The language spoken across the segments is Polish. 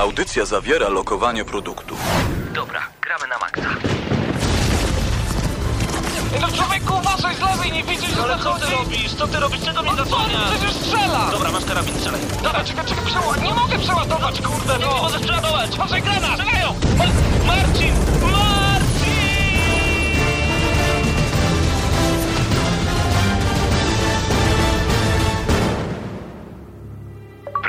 Audycja zawiera lokowanie produktu. Dobra, gramy na maksa. No człowieku, uważaj z lewej, nie widzisz, że Ale co zachodzi? ty robisz? Co ty robisz? Czego mnie No zasłaniasz? przecież strzela! Dobra, masz karabin, strzelaj. Dobra, czekaj, czekaj, przeła... Nie mogę przeładować, kurde, Nie no! możesz przeładować! Uważaj, granat! Strzelają! Ma- Marcin! Marcin!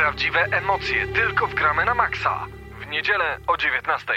Prawdziwe emocje tylko w gramy na maksa. W niedzielę o 19.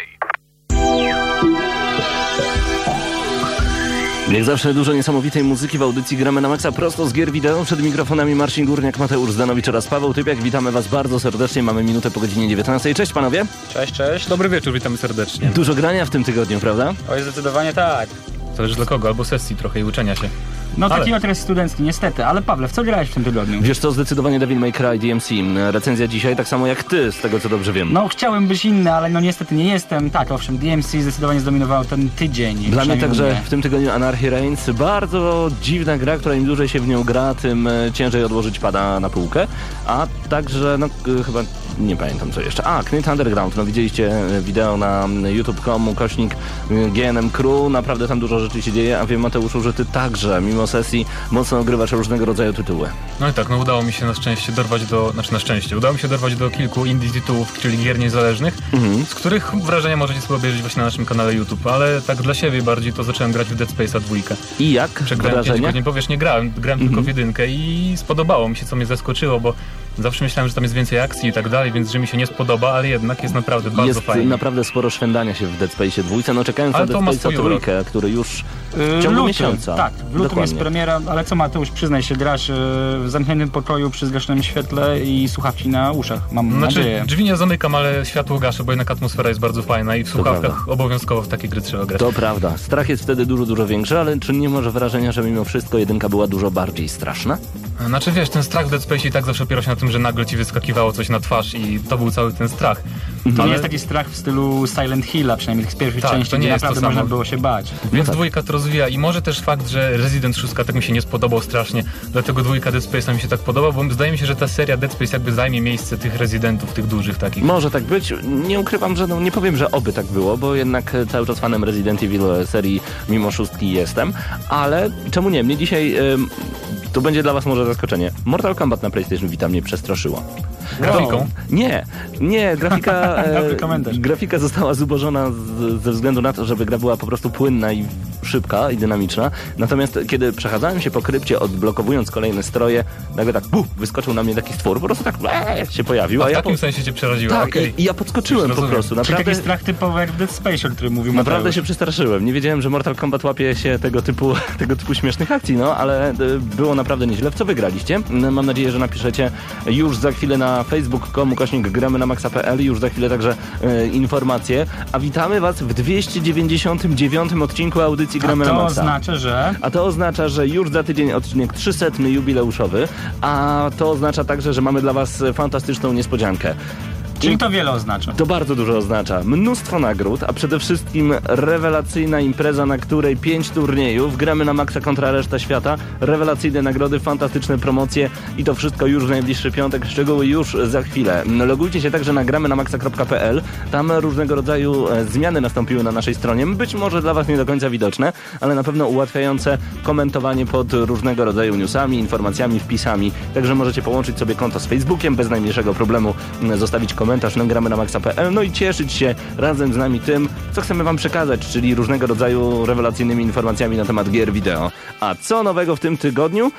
Jak zawsze dużo niesamowitej muzyki w audycji Gramy na Maxa prosto z gier wideo. Przed mikrofonami Marcin Górniak, Mateusz Zdanowicz oraz Paweł Typiak. Witamy Was bardzo serdecznie. Mamy minutę po godzinie 19. Cześć panowie. Cześć, cześć. Dobry wieczór, witamy serdecznie. Dużo grania w tym tygodniu, prawda? Oj, zdecydowanie tak. Zależy dla kogo, albo sesji trochę i uczenia się. No Ale- taki okres studencki, niestety. Ale Pawle, w co grałeś w tym tygodniu? Wiesz co, zdecydowanie Devil May Cry DMC. Recenzja dzisiaj, tak samo jak ty, z tego co dobrze wiem. No chciałem być inny, ale no niestety nie jestem. Tak, owszem, DMC zdecydowanie zdominował ten tydzień. Dla mnie także mnie. w tym tygodniu Anarchy Reigns. Bardzo dziwna gra, która im dłużej się w nią gra, tym e, ciężej odłożyć pada na półkę. A także, no chyba nie pamiętam co jeszcze. A, Knit Underground. No widzieliście e, wideo na mm, youtube.com ukośnik e, GNM Crew. Naprawdę tam dużo rzeczy się dzieje, a wiem Mateuszu, że ty także, mimo sesji, mocno ogrywasz różnego rodzaju tytuły. No i tak, no udało mi się na szczęście dorwać do, znaczy na szczęście, udało mi się dorwać do kilku indie tytułów, czyli gier niezależnych, Mhm. z których wrażenia możecie sobie obejrzeć właśnie na naszym kanale YouTube, ale tak dla siebie bardziej to zacząłem grać w Dead Space'a dwójkę. I jak Przegrałem wrażenia? godzin, powiesz, nie grałem, grałem tylko w jedynkę i spodobało mi się, co mnie zaskoczyło, bo zawsze myślałem, że tam jest więcej akcji i tak dalej, więc że mi się nie spodoba, ale jednak jest naprawdę bardzo Jest fajnie. naprawdę sporo szwendania się w Dead Space dwójce, no czekając Ale na Dead urok. trójkę, który już w ciągu luty. miesiąca. Tak, w lutym Dokładnie. jest premiera, ale co Mateusz, przyznaj się, grasz yy, w zamkniętym pokoju przy zgaszonym świetle i słuchawki na uszach, mam Znaczy, nadzieję. drzwi nie zamykam, ale światło gaszę, bo jednak atmosfera jest bardzo fajna i w słuchawkach obowiązkowo w takie gry trzeba grać. To prawda. Strach jest wtedy dużo, dużo większy, ale czy nie masz wrażenia, że mimo wszystko jedynka była dużo bardziej straszna? Znaczy wiesz, ten strach w Dead Space i tak zawsze opiera się na tym, że nagle ci wyskakiwało coś na twarz i to był cały ten strach. To Ale- nie jest taki strach w stylu Silent Hilla, przynajmniej tych pierwszych Tak, części, to nie gdzie jest to naprawdę samo. można było się bać. Więc tak. dwójka to rozwija i może też fakt, że Resident 6 tak mi się nie spodobał strasznie, dlatego dwójka Dead Space'a mi się tak podoba, bo zdaje mi się, że ta seria Dead Space jakby zajmie miejsce tych rezydentów, tych dużych takich. Może tak być. Nie ukrywam, że no, nie powiem, że oby tak było, bo jednak e, cały czas fanem Resident Evil e, serii mimo szóstki jestem, ale czemu nie? Mnie dzisiaj to będzie dla was może zaskoczenie. Mortal Kombat na PlayStation Vita mnie przestraszyło. Grafiką. Nie, nie, grafika, e, grafika została zubożona z, ze względu na to, żeby gra była po prostu płynna i szybka i dynamiczna. Natomiast kiedy przechadzałem się po krypcie, odblokowując kolejne stroje, nagle tak buf, wyskoczył na mnie taki stwór, po prostu tak eee, się pojawił. A w ja takim po- sensie cię przeraziło, tak, okej. i, i ja podskoczyłem po prostu. Naprawdę, taki strach typowy jak Dead Space, o którym mówił naprawdę Mateusz. się przestraszyłem. Nie wiedziałem, że Mortal Kombat łapie się tego typu, tego typu śmiesznych akcji, no ale e, było naprawdę nieźle. W co wygraliście? No, Mam nadzieję, że napiszecie już za chwilę na facebook.com ukośnik gramy na maxa.pl już za chwilę także e, informacje. A witamy Was w 299 odcinku audycji A Gramy na to Maxa. oznacza, że... A to oznacza, że już za tydzień odcinek 300 jubileuszowy, a to oznacza także, że mamy dla Was fantastyczną niespodziankę. Czyli to wiele oznacza. To bardzo dużo oznacza. Mnóstwo nagród, a przede wszystkim rewelacyjna impreza, na której pięć turniejów, gramy na maksa kontra reszta świata, rewelacyjne nagrody, fantastyczne promocje i to wszystko już w najbliższy piątek, szczegóły już za chwilę. Logujcie się także na gramy na maxa.pl, tam różnego rodzaju e, zmiany nastąpiły na naszej stronie, być może dla Was nie do końca widoczne, ale na pewno ułatwiające komentowanie pod różnego rodzaju newsami, informacjami, wpisami, także możecie połączyć sobie konto z Facebookiem bez najmniejszego problemu, zostawić komentarz na gramy na maxa.pl, no i cieszyć się razem z nami tym, co chcemy Wam przekazać, czyli różnego rodzaju rewelacyjnymi informacjami na temat gier wideo. A co nowego w tym tygodniu?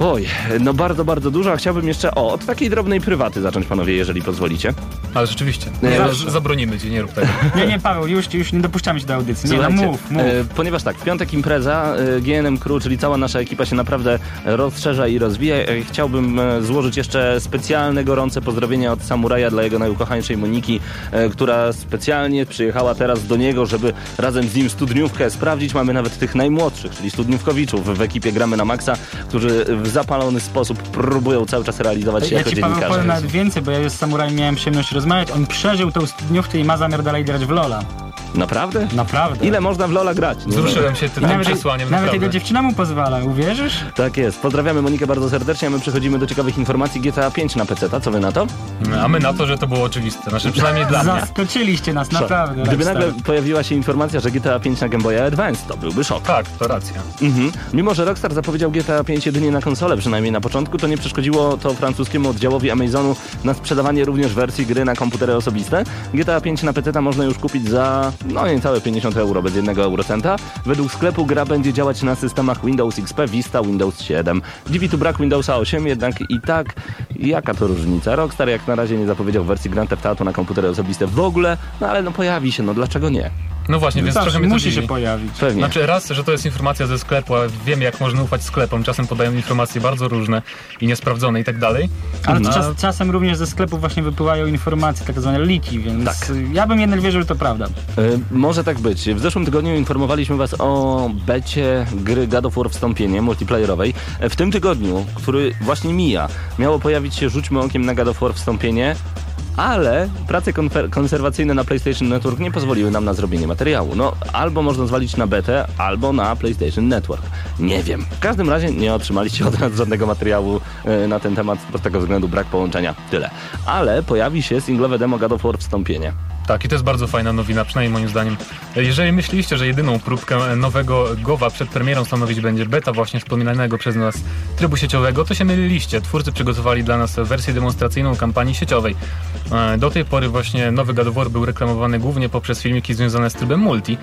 Oj, no bardzo, bardzo dużo, a chciałbym jeszcze, o, od takiej drobnej prywaty zacząć, panowie, jeżeli pozwolicie. Ale rzeczywiście, Nie, nie, zawsze. zabronimy ci, nie rób tego. Nie, nie, Paweł, już, już nie dopuszczamy się do audycji. Nie, no mów, mów. e, ponieważ tak, w piątek impreza, e, GNM Crew, czyli cała nasza ekipa się naprawdę rozszerza i rozwija. E, Chciałbym e, złożyć jeszcze specjalne, gorące pozdrowienia od Samuraja dla jego najukochańszej Moniki, e, która specjalnie przyjechała teraz do niego, żeby razem z nim studniówkę sprawdzić. Mamy nawet tych najmłodszych, czyli studniówkowiczów w ekipie Gramy na Maxa, którzy w zapalony sposób próbują cały czas realizować się Ja jako ci Paweł powiem dziennikarze. nawet więcej, bo ja już z samurajem miałem przyjemność rozmawiać. On przeżył tą studniówkę i ma zamiar dalej grać w Lola. Naprawdę? Naprawdę. Ile można w Lola grać? Nie Wzruszyłem się tym nawet, przesłaniem, nawet jego dziewczyna mu pozwala, uwierzysz? Tak jest. Pozdrawiamy Monikę bardzo serdecznie, a my przechodzimy do ciekawych informacji GTA 5 na PC. Co wy na to? A my na to, że to było oczywiste. Znaczy przynajmniej dla mnie. Zaskoczyliście nas, naprawdę. Gdyby Rockstar. nagle pojawiła się informacja, że GTA 5 na Game Boy Advance, to byłby szok. Tak, to racja. Mhm. Mimo, że Rockstar zapowiedział GTA 5 jedynie na konsolę, przynajmniej na początku, to nie przeszkodziło to francuskiemu oddziałowi Amazonu na sprzedawanie również wersji gry na komputery osobiste. GTA 5 na PC można już kupić za no niecałe 50 euro, bez jednego eurocenta. Według sklepu gra będzie działać na systemach Windows XP, Vista, Windows 7. Dziwi tu brak Windowsa 8, jednak i tak jaka to różnica? Rockstar jak na razie nie zapowiedział wersji Grand Theft Auto na komputery osobiste w ogóle, no ale no pojawi się, no dlaczego nie? No właśnie, więc Zawsze trochę mnie to musi dziwi. się pojawić. Pewnie. Znaczy raz, że to jest informacja ze sklepu, a wiemy jak można ufać sklepom. Czasem podają informacje bardzo różne i niesprawdzone i tak dalej. Ale No, czas, czasem również ze sklepów właśnie wypływają informacje, tak zwane leaki, więc Tak. ja bym jednak wierzył, że to prawda. Y, może tak być. W zeszłym tygodniu informowaliśmy Was o becie gry God of War Wstąpienie multiplayerowej. E, W tym tygodniu, który właśnie mija, miało pojawić się Rzućmy okiem na God of War Wstąpienie, ale prace konserwacyjne na PlayStation Network nie pozwoliły nam na zrobienie materiału. No, albo można zwalić na betę, albo na PlayStation Network. Nie wiem. W każdym razie nie otrzymaliście od nas żadnego materiału e, na ten temat, z tego względu brak połączenia. Tyle. Ale pojawi się singlowe demo God of War Wstąpienie. Tak, i to jest bardzo fajna nowina, przynajmniej moim zdaniem. Jeżeli myśleliście, że jedyną próbkę nowego Gowa przed premierą stanowić będzie beta właśnie wspominanego przez nas trybu sieciowego, to się myliliście. Twórcy przygotowali dla nas wersję demonstracyjną kampanii sieciowej. E, Do tej pory właśnie nowy God był reklamowany głównie poprzez filmiki związane z trybem multi,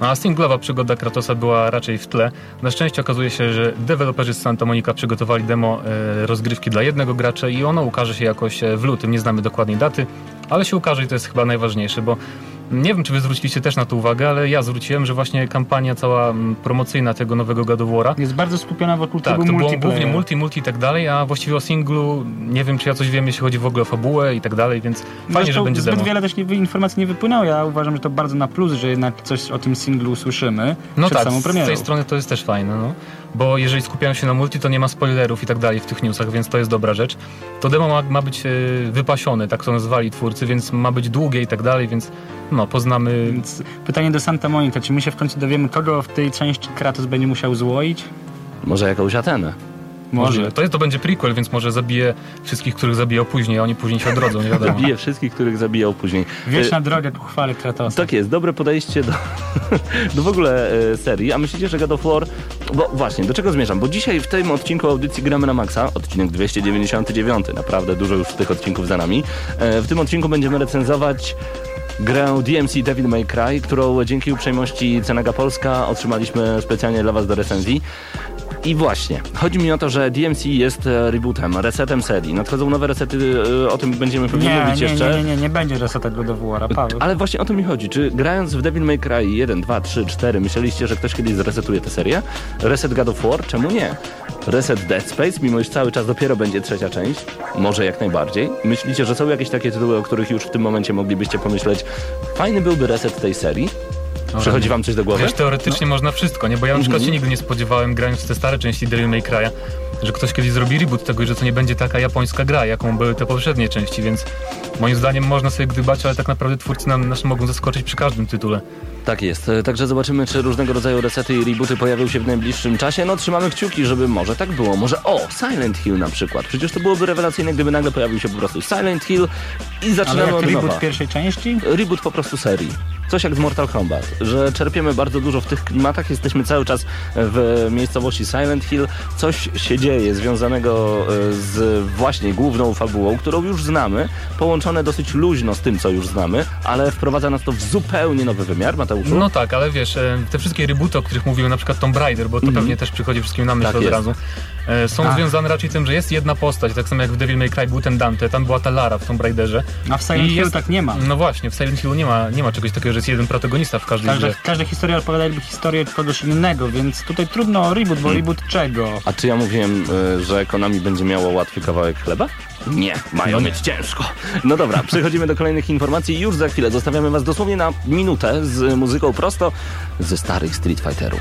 a singlowa przygoda Kratosa była raczej w tle. Na szczęście okazuje się, że deweloperzy z Santa Monica przygotowali demo e, rozgrywki dla jednego gracza i ono ukaże się jakoś e, w lutym. Nie znamy dokładnej daty, ale się ukaże i to jest chyba najważniejsze, bo nie wiem, czy wy zwróciliście też na to uwagę, ale ja zwróciłem, że właśnie kampania cała mm, promocyjna tego nowego War'a Jest bardzo skupiona wokół tak, było multiplayer. głównie multi, multi i tak dalej, a właściwie o singlu nie wiem, czy ja coś wiem, jeśli chodzi w ogóle o fabułę i tak dalej, więc fajnie, Zresztą że będzie zbyt demo. wiele też nie, informacji nie wypłynęło. Ja uważam, że to bardzo na plus, że jednak coś o tym singlu usłyszymy No przed tak, samą z tej strony to jest też fajne, no. Bo jeżeli skupiają się na multi, to nie ma spoilerów i tak dalej w tych newsach, więc to jest dobra rzecz. To demo ma, ma być e, wypasione, tak to nazwali twórcy, więc ma być długie i tak dalej, więc no, poznamy... Więc pytanie do Santa Monica, czy my się w końcu dowiemy, kogo w tej części Kratos będzie musiał złoić? Może jakąś Atenę. Może. To, jest, to będzie prequel, więc może zabije wszystkich, których zabijał później, a oni później się odrodzą, nie wiadomo. Zabije wszystkich, których zabijał później. Wieczna E, droga ku chwale Kratosa. Tak jest, dobre podejście do, do w ogóle e, serii. A myślicie, że God of War... Bo właśnie, do czego zmierzam? Bo dzisiaj w tym odcinku audycji Gramy na Maxa, odcinek 299, naprawdę dużo już tych odcinków za nami. E, w tym odcinku będziemy recenzować grę DMC Devil May Cry, którą dzięki uprzejmości Cenega Polska otrzymaliśmy specjalnie dla Was do recenzji. I właśnie, chodzi mi o to, że DMC jest e, rebootem, resetem serii. Nadchodzą nowe resety, e, o tym będziemy pewnie nie, mówić nie, jeszcze. nie, nie, nie, nie będzie reseta God of War'a, Paweł. Ale właśnie o to mi chodzi. Czy grając w Devil May Cry 1, 2, 3, 4 myśleliście, że ktoś kiedyś zresetuje tę serię? Reset God of War? Czemu nie? Reset Dead Space, mimo iż cały czas dopiero będzie trzecia część? Może jak najbardziej. Myślicie, że są jakieś takie tytuły, o których już w tym momencie moglibyście pomyśleć fajny byłby reset tej serii? Przychodzi wam coś do głowy? Wiesz, teoretycznie można wszystko, nie? Bo ja na przykład się nigdy nie spodziewałem, grając w te stare części Devil May Cry'a, że ktoś kiedyś zrobi reboot tego i że to nie będzie taka japońska gra, jaką były te poprzednie części, więc moim zdaniem można sobie gdybać, ale tak naprawdę twórcy nam, nas mogą zaskoczyć przy każdym tytule. Tak jest. E, Także zobaczymy, czy różnego rodzaju resety i rebooty pojawią się w najbliższym czasie. No, trzymamy kciuki, żeby może tak było. Może o, Silent Hill na przykład. Przecież to byłoby rewelacyjne, gdyby nagle pojawił się po prostu Silent Hill i Ale zaczynamy jak od reboot nowa. pierwszej części? Reboot po prostu serii. Coś jak z Mortal Kombat, że czerpiemy bardzo dużo w tych klimatach, jesteśmy cały czas w miejscowości Silent Hill, coś się dzieje związanego e, z właśnie główną fabułą, którą już znamy, połączone dosyć luźno z tym, co już znamy, ale wprowadza nas to w zupełnie nowy wymiar, Mateuszu. No tak, ale wiesz, e, te wszystkie rebooty, o których mówiłem, na przykład Tomb Raider, bo to pewnie też przychodzi wszystkim na myśl Tak od jest. razu, są Ach. związane raczej tym, że jest jedna postać, tak samo jak w Devil May Cry był ten Dante, tam była ta Lara w Tomb Raiderze. A w Silent I Hill jest- tak nie ma. No właśnie, w Silent Hillu nie ma, nie ma czegoś takiego, że jest jeden protagonista w każdej Każda, grze. każda historia opowiada jakby historię kogoś innego, więc tutaj trudno o reboot, bo reboot czego? A czy ja mówiłem, y, że Konami będzie miało łatwy kawałek chleba? Nie, mają No nie. mieć ciężko. No dobra, przechodzimy do kolejnych informacji i już za chwilę zostawiamy was dosłownie na minutę z muzyką prosto ze starych Street Fighterów.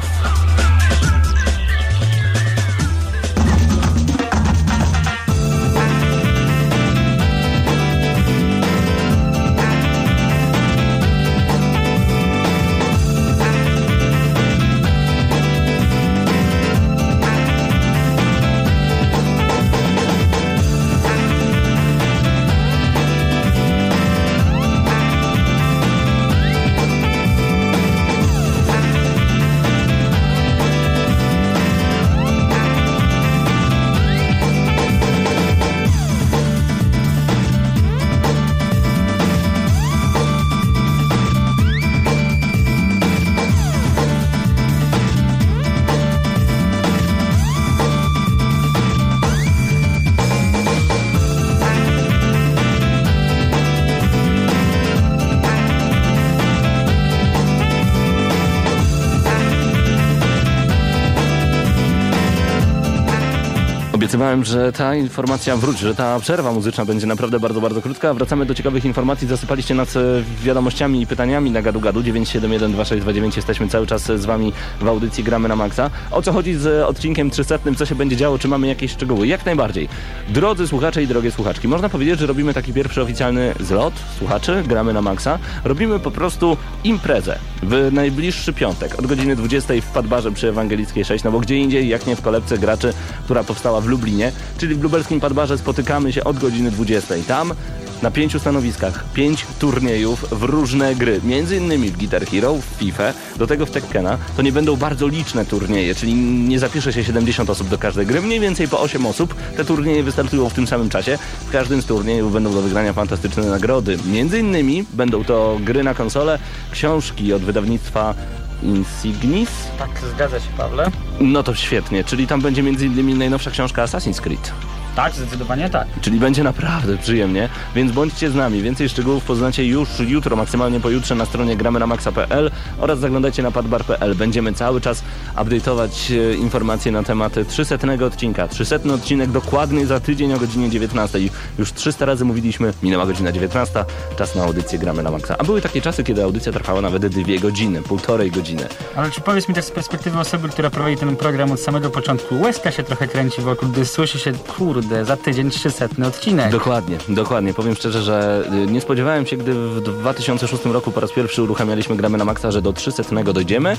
Że ta informacja wróci, że ta przerwa muzyczna będzie naprawdę bardzo, bardzo krótka. Wracamy do ciekawych informacji. Zasypaliście nas e, wiadomościami i pytaniami na gadu gadu 9712629. Jesteśmy cały czas z wami w audycji Gramy na Maxa. O co chodzi z odcinkiem 300? Co się będzie działo? Czy mamy jakieś szczegóły? Jak najbardziej. Drodzy słuchacze i drogie słuchaczki, można powiedzieć, że robimy taki pierwszy oficjalny zlot słuchaczy Gramy na Maxa. Robimy po prostu imprezę w najbliższy piątek od godziny 20 w Padbarze przy Ewangelickiej 6, no bo gdzie indziej, jak nie w kolebce graczy, która powstała w Lublinie, czyli w lubelskim Padbarze spotykamy się od godziny 20. Tam na pięciu stanowiskach, pięć turniejów w różne gry, między innymi w Guitar Hero, w FIFA, do tego w Tekkena. To nie będą bardzo liczne turnieje, czyli nie zapisze się 70 osób do każdej gry, mniej więcej po 8 osób. Te turnieje wystartują w tym samym czasie. W każdym z turniejów będą do wygrania fantastyczne nagrody. Między innymi będą to gry na konsolę, książki od wydawnictwa Insignis. Tak, zgadza się, Pawle. No to świetnie, czyli tam będzie między innymi najnowsza książka Assassin's Creed. Tak, zdecydowanie tak. Czyli będzie naprawdę przyjemnie, więc bądźcie z nami. Więcej szczegółów poznacie już jutro, maksymalnie pojutrze na stronie gramy na maxa.pl oraz zaglądajcie na padbar.pl. Będziemy cały czas update'ować e, informacje na temat 300 odcinka. 300 odcinek dokładnie za tydzień o godzinie 19. Już 300 razy mówiliśmy, minęła godzina 19, czas na audycję gramy na maxa. A były takie czasy, kiedy audycja trwała nawet dwie godziny, półtorej godziny. Ale czy powiedz mi też z perspektywy osoby, która prowadzi ten program od samego początku, łezka się trochę kręci wokół, gdy słyszy się, kurde, za tydzień 300 odcinek. Dokładnie, dokładnie. Powiem szczerze, że y, nie spodziewałem się, gdy w 2006 roku po raz pierwszy uruchamialiśmy gramy na maksa, że do 300 dojdziemy. Y,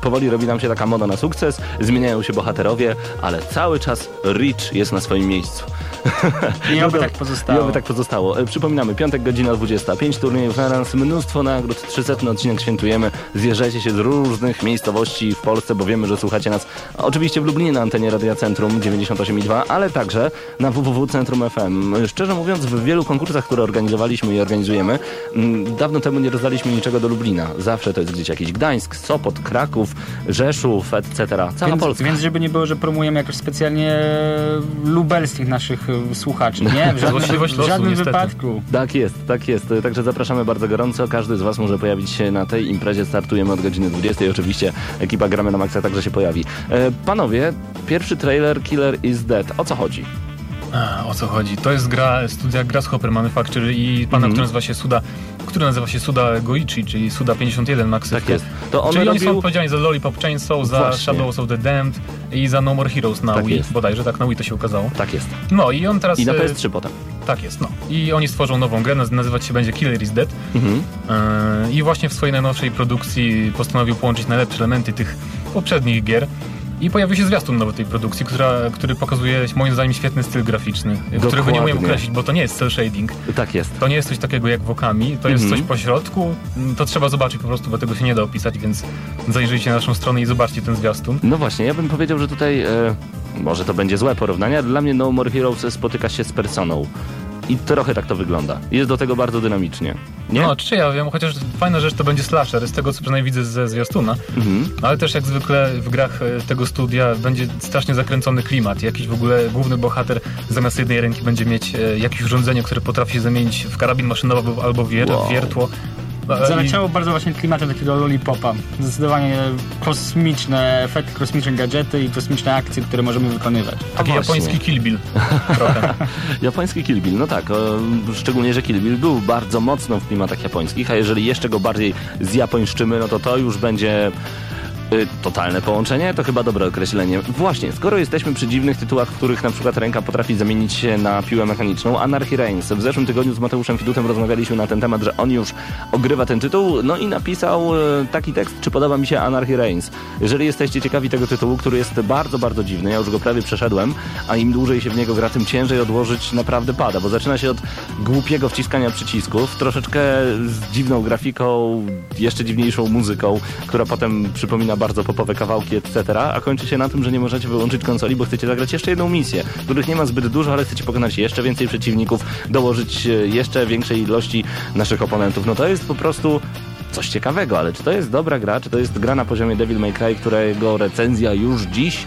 Powoli robi nam się taka moda na sukces, zmieniają się bohaterowie, ale cały czas Rich jest na swoim miejscu. I oby to- tak pozostało. I oby tak pozostało. E, Przypominamy, piątek, godzina 20, 5 turniejów na mnóstwo nagród, 300 odcinek świętujemy. Zjeżdżajcie się z różnych miejscowości w Polsce, bo wiemy, że słuchacie nas oczywiście w Lublinie na antenie Radia Centrum 98,2, ale także na www.centrum FM. Szczerze mówiąc, w wielu konkursach, które organizowaliśmy i organizujemy, mm, dawno temu nie rozdaliśmy niczego do Lublina. Zawsze to jest gdzieś jakiś Gdańsk, Sopot, Kraków, Rzeszów, etc. Cała Więc, Polska. więc żeby nie było, że promujemy jakoś specjalnie lubelskich naszych e, słuchaczy, nie? W żadnym, w żadnym wypadku. Tak jest, tak jest. Także zapraszamy bardzo gorąco. Każdy z Was może pojawić się na tej imprezie. Startujemy od godziny 20. Oczywiście ekipa Gramy na Maxa także się pojawi. E, panowie, pierwszy trailer Killer is Dead. O co chodzi? A, o co chodzi? To jest gra studia Grasshopper Manufacture i pana, Mhm. który nazywa się Suda, który nazywa się Suda Goichi, czyli Suda 51 Max. Tak jest. To on Czyli oni są robił... odpowiedzialni za Lollipop Chainsaw, za Właśnie. Shadows of the Damned i za No More Heroes na Tak Wii, jest. bodajże, tak na Wii to się ukazało. Tak jest. No i on teraz... I na e, PS3 potem. Tak jest, no. I oni stworzą nową grę, naz- nazywać się będzie Killer is Dead. Mhm. E, I właśnie w swojej najnowszej produkcji postanowił połączyć najlepsze elementy tych poprzednich gier. I pojawił się zwiastun nowy tej produkcji, która, który pokazuje moim zdaniem świetny styl graficzny, którego nie umiem Dokładnie. określić, bo to nie jest cel shading. Tak jest. To nie jest coś takiego jak wokami, to jest Mhm. coś pośrodku. Mm, To trzeba zobaczyć po prostu, bo tego się nie da opisać, więc zajrzyjcie na naszą stronę i zobaczcie ten zwiastun. No właśnie, ja bym powiedział, że tutaj e, może to będzie złe porównanie, ale dla mnie No More Heroes spotyka się z Personą. I trochę tak to wygląda. Jest do tego bardzo dynamicznie. Nie? No, czy ja wiem, chociaż fajna rzecz to będzie slasher, z tego co przynajmniej widzę ze zwiastuna. Mhm. Ale też jak zwykle w grach e, tego studia będzie strasznie zakręcony klimat. Jakiś w ogóle główny bohater zamiast jednej ręki będzie mieć e, jakieś urządzenie, które potrafi się zamienić w karabin maszynowy albo wier Wow. wiertło. I- Zaleciało bardzo właśnie klimatem takiego lollipopa. Zdecydowanie kosmiczne efekty, kosmiczne gadżety i kosmiczne akcje, które możemy wykonywać. Taki właśnie. japoński Kill. Trochę. Japoński Kill Bill, no tak, szczególnie, że Kill Bill był bardzo mocno w klimatach japońskich, a jeżeli jeszcze go bardziej zjapońszczymy, no to to już będzie totalne połączenie, to chyba dobre określenie. Właśnie, skoro jesteśmy przy dziwnych tytułach, w których na przykład ręka potrafi zamienić się na piłę mechaniczną, Anarchy Reigns. W zeszłym tygodniu z Mateuszem Fidutem rozmawialiśmy na ten temat, że on już ogrywa ten tytuł, no i napisał y, taki tekst, czy podoba mi się Anarchy Reigns. Jeżeli jesteście ciekawi tego tytułu, który jest bardzo, bardzo dziwny, ja już go prawie przeszedłem, a im dłużej się w niego gra, tym ciężej odłożyć naprawdę pada, bo zaczyna się od głupiego wciskania przycisków, troszeczkę z dziwną grafiką, jeszcze dziwniejszą muzyką, która potem przypomina bardzo popowe kawałki, etc., a kończy się na tym, że nie możecie wyłączyć konsoli, bo chcecie zagrać jeszcze jedną misję, których nie ma zbyt dużo, ale chcecie pokonać jeszcze więcej przeciwników, dołożyć e, jeszcze większej ilości naszych oponentów. No to jest po prostu coś ciekawego, ale czy to jest dobra gra, czy to jest gra na poziomie Devil May Cry, którego recenzja już dziś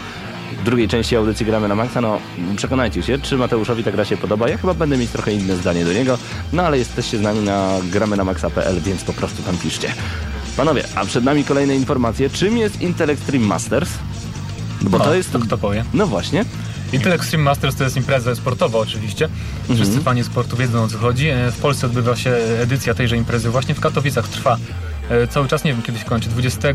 w drugiej części audycji gramy na maksa, no przekonajcie się, czy Mateuszowi ta gra się podoba. Ja chyba będę mieć trochę inne zdanie do niego, no ale jesteście z nami na gramy na maxa.pl, więc po prostu tam piszcie. Panowie, a przed nami kolejne informacje. Czym jest Intel Extreme Masters? Bo No, to jest... to kto powie? No właśnie. Intel Extreme Masters to jest impreza sportowa oczywiście. Wszyscy fani sportu wiedzą o co chodzi. E, W Polsce odbywa się edycja tejże imprezy właśnie w Katowicach trwa. e, Cały czas nie wiem kiedy się kończy. 20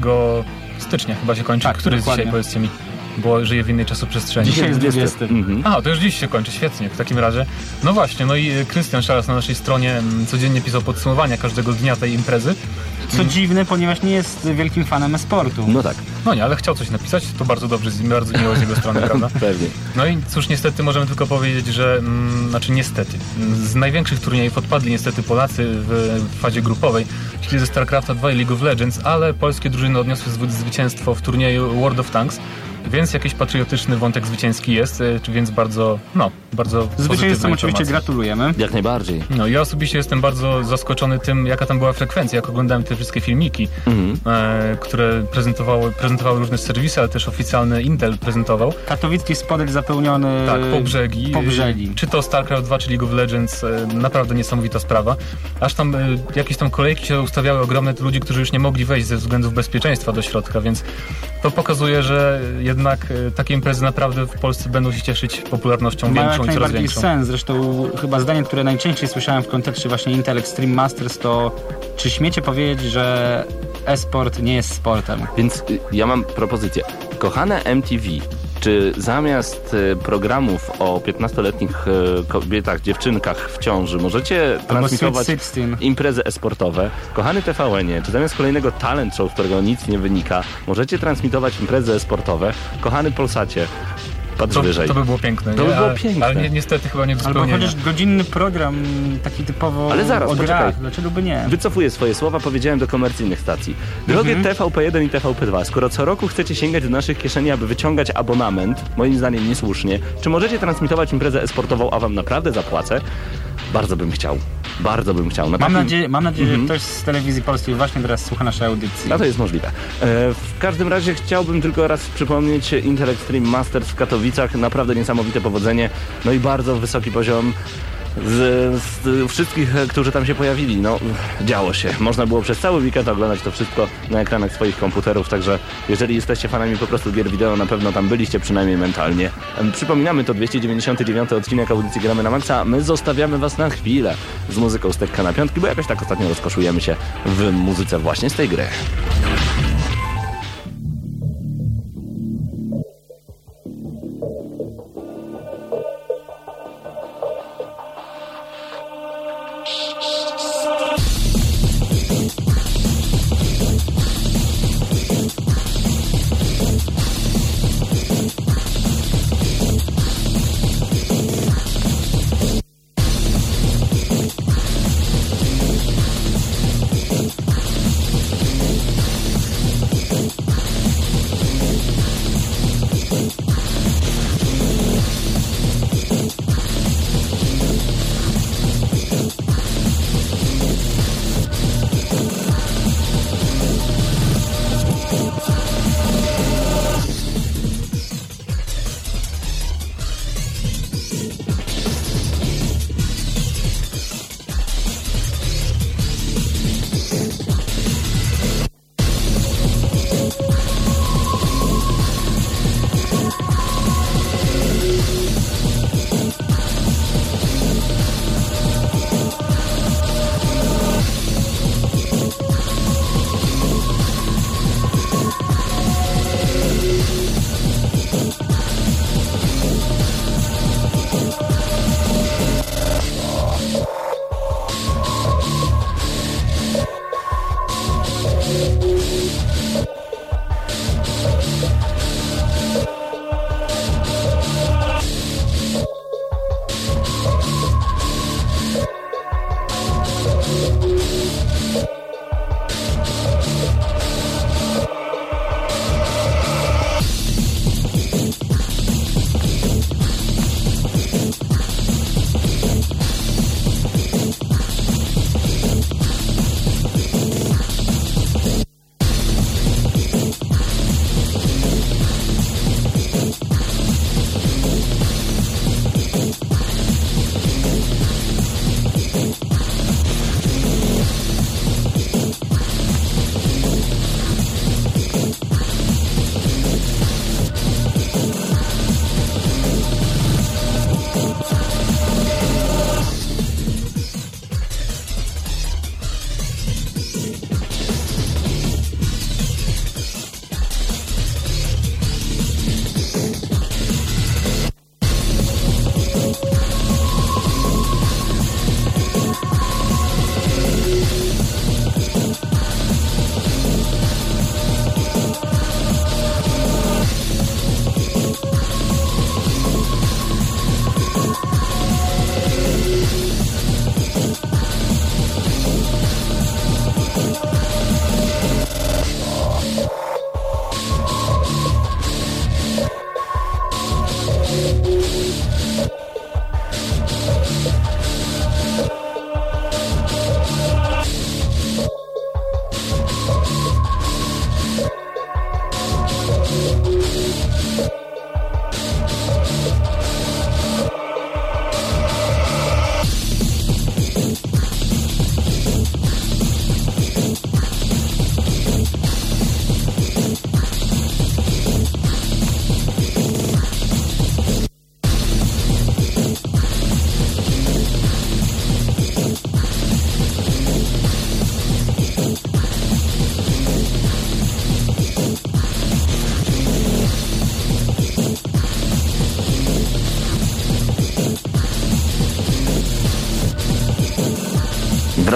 stycznia chyba się kończy. Tak, Który jest dokładnie. dzisiaj powiedzcie mi? Bo żyję w innej czasoprzestrzeni. Dzisiaj jest 20. Mhm. A, to już dziś się kończy, świetnie, w takim razie. No właśnie, no i Krystian Szaras na naszej stronie mm, codziennie pisał podsumowania każdego dnia tej imprezy. Co dziwne, ponieważ nie jest wielkim fanem e-sportu. No tak, No nie, ale chciał coś napisać, to bardzo dobrze, z- bardzo miło z jego strony, prawda? pewnie. No i cóż, niestety możemy tylko powiedzieć, że, mm, znaczy niestety, mm, z największych turniejów odpadli niestety Polacy w, w fazie grupowej, czyli ze StarCrafta 2 i League of Legends, ale polskie drużyny odniosły zwy- zwycięstwo w turnieju World of Tanks, więc jakiś patriotyczny wątek zwycięski jest, czy więc bardzo, no, bardzo Zwycięzcom oczywiście gratulujemy. Jak najbardziej. No, ja osobiście jestem bardzo zaskoczony tym, jaka tam była frekwencja, jak oglądałem te wszystkie filmiki, Mhm. e, które prezentowały, prezentowały różne serwisy, ale też oficjalny Intel prezentował. Katowicki spodek zapełniony Tak, po brzegi. po brzegi. Czy to StarCraft 2, czy League of Legends, e, naprawdę niesamowita sprawa. Aż tam e, jakieś tam kolejki się ustawiały ogromne ludzi, którzy już nie mogli wejść ze względów bezpieczeństwa do środka, więc to pokazuje, że jednak e, takie imprezy naprawdę w Polsce będą się cieszyć popularnością Mają jak większą i coraz większą. sens. Zresztą chyba zdanie, które najczęściej słyszałem w kontekście właśnie Intel Extreme Masters to czy śmiecie powiedzieć, że e-sport nie jest sportem? Więc y, ja mam propozycję. Kochane MTV, czy zamiast y, programów o 15-letnich y, kobietach, dziewczynkach w ciąży możecie transmitować Sweet 16. imprezy e-sportowe? Kochany TVN, czy zamiast kolejnego talent show, z którego nic nie wynika, możecie transmitować imprezy e-sportowe? Kochany Polsacie, patrz To, wyżej. to by było piękne. To nie? by było ale, piękne. Ale ni- niestety chyba nie do Albo chociaż godzinny program taki typowo Ale zaraz, o poczekaj. grach. Dlaczego by nie? Wycofuję swoje słowa, powiedziałem do komercyjnych stacji. Drogie TVP1 i TVP2, skoro co roku chcecie sięgać do naszych kieszeni, aby wyciągać abonament, moim zdaniem niesłusznie, czy możecie transmitować imprezę e-sportową, a wam naprawdę zapłacę? Bardzo bym chciał. Bardzo bym chciał. Na Mam takim- nadzieję, mam nadzieję Mhm. że ktoś z telewizji polskiej właśnie teraz słucha naszej audycji. No to jest możliwe. E, W każdym razie chciałbym tylko raz przypomnieć Intel Extreme Masters w Katowicach. Naprawdę niesamowite powodzenie. No i bardzo wysoki poziom z, z wszystkich, e, którzy tam się pojawili. No, działo się. Można było przez cały weekend oglądać to wszystko na ekranach swoich komputerów, także jeżeli jesteście fanami po prostu gier wideo, na pewno tam byliście przynajmniej mentalnie. Przypominamy, to 299 odcinek audycji Gramy na Maxa. My zostawiamy was na chwilę z muzyką z Tekka na piątki, bo jakoś tak ostatnio rozkoszujemy się w muzyce właśnie z tej gry.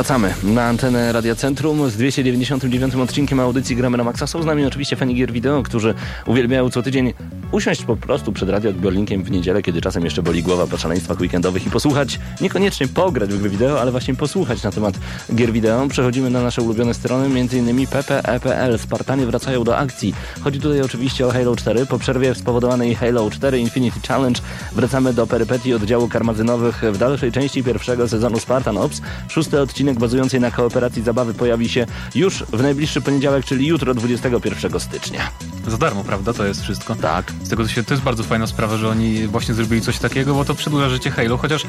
Wracamy na antenę Radia Centrum z 299 odcinkiem audycji Gramy na Maxa. Są z nami oczywiście fani gier wideo, którzy uwielbiają co tydzień usiąść po prostu przed radioodbiornikiem w niedzielę, kiedy czasem jeszcze boli głowa po szaleństwach weekendowych i posłuchać, niekoniecznie pograć w gry wideo, ale właśnie posłuchać na temat gier wideo. Przechodzimy na nasze ulubione strony, m.in. ppe.pl. Spartanie wracają do akcji. Chodzi tutaj oczywiście o Halo 4. Po przerwie spowodowanej Halo 4 Infinity Challenge wracamy do perypetii oddziału karmazynowych w dalszej części pierwszego sezonu Spartan Ops. Szósty odcinek bazujący na kooperacji zabawy pojawi się już w najbliższy poniedziałek, czyli jutro 21 stycznia. Za darmo, prawda? To jest wszystko. Tak. Z tego to się, to jest bardzo fajna sprawa, że oni właśnie zrobili coś takiego, bo to przedłuża życie Halo, chociaż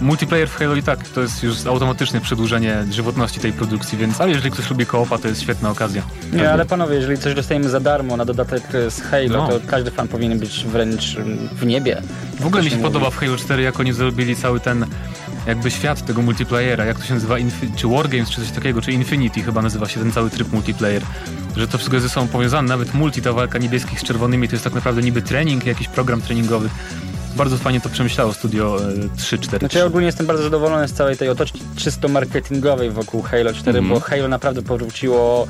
multiplayer w Halo i tak to jest już automatyczne przedłużenie żywotności tej produkcji, więc ale jeżeli ktoś lubi koopa, to jest świetna okazja. Nie, ale panowie, jeżeli coś dostajemy za darmo na dodatek z Halo, No. to każdy fan powinien być wręcz w niebie. W ogóle mi się się podoba mówi. w Halo 4, jak oni zrobili cały ten jakby świat tego multiplayera, jak to się nazywa, Infi- czy Wargames, czy coś takiego, czy Infinity chyba nazywa się ten cały tryb multiplayer, że to wszystko jest ze sobą powiązane, nawet multi, ta walka niebieskich z czerwonymi, to jest tak naprawdę niby trening, jakiś program treningowy. Bardzo fajnie to przemyślało Studio e, 3-4. Znaczy ja ogólnie jestem bardzo zadowolony z całej tej otoczki czysto marketingowej wokół Halo 4, Mhm. bo Halo naprawdę powróciło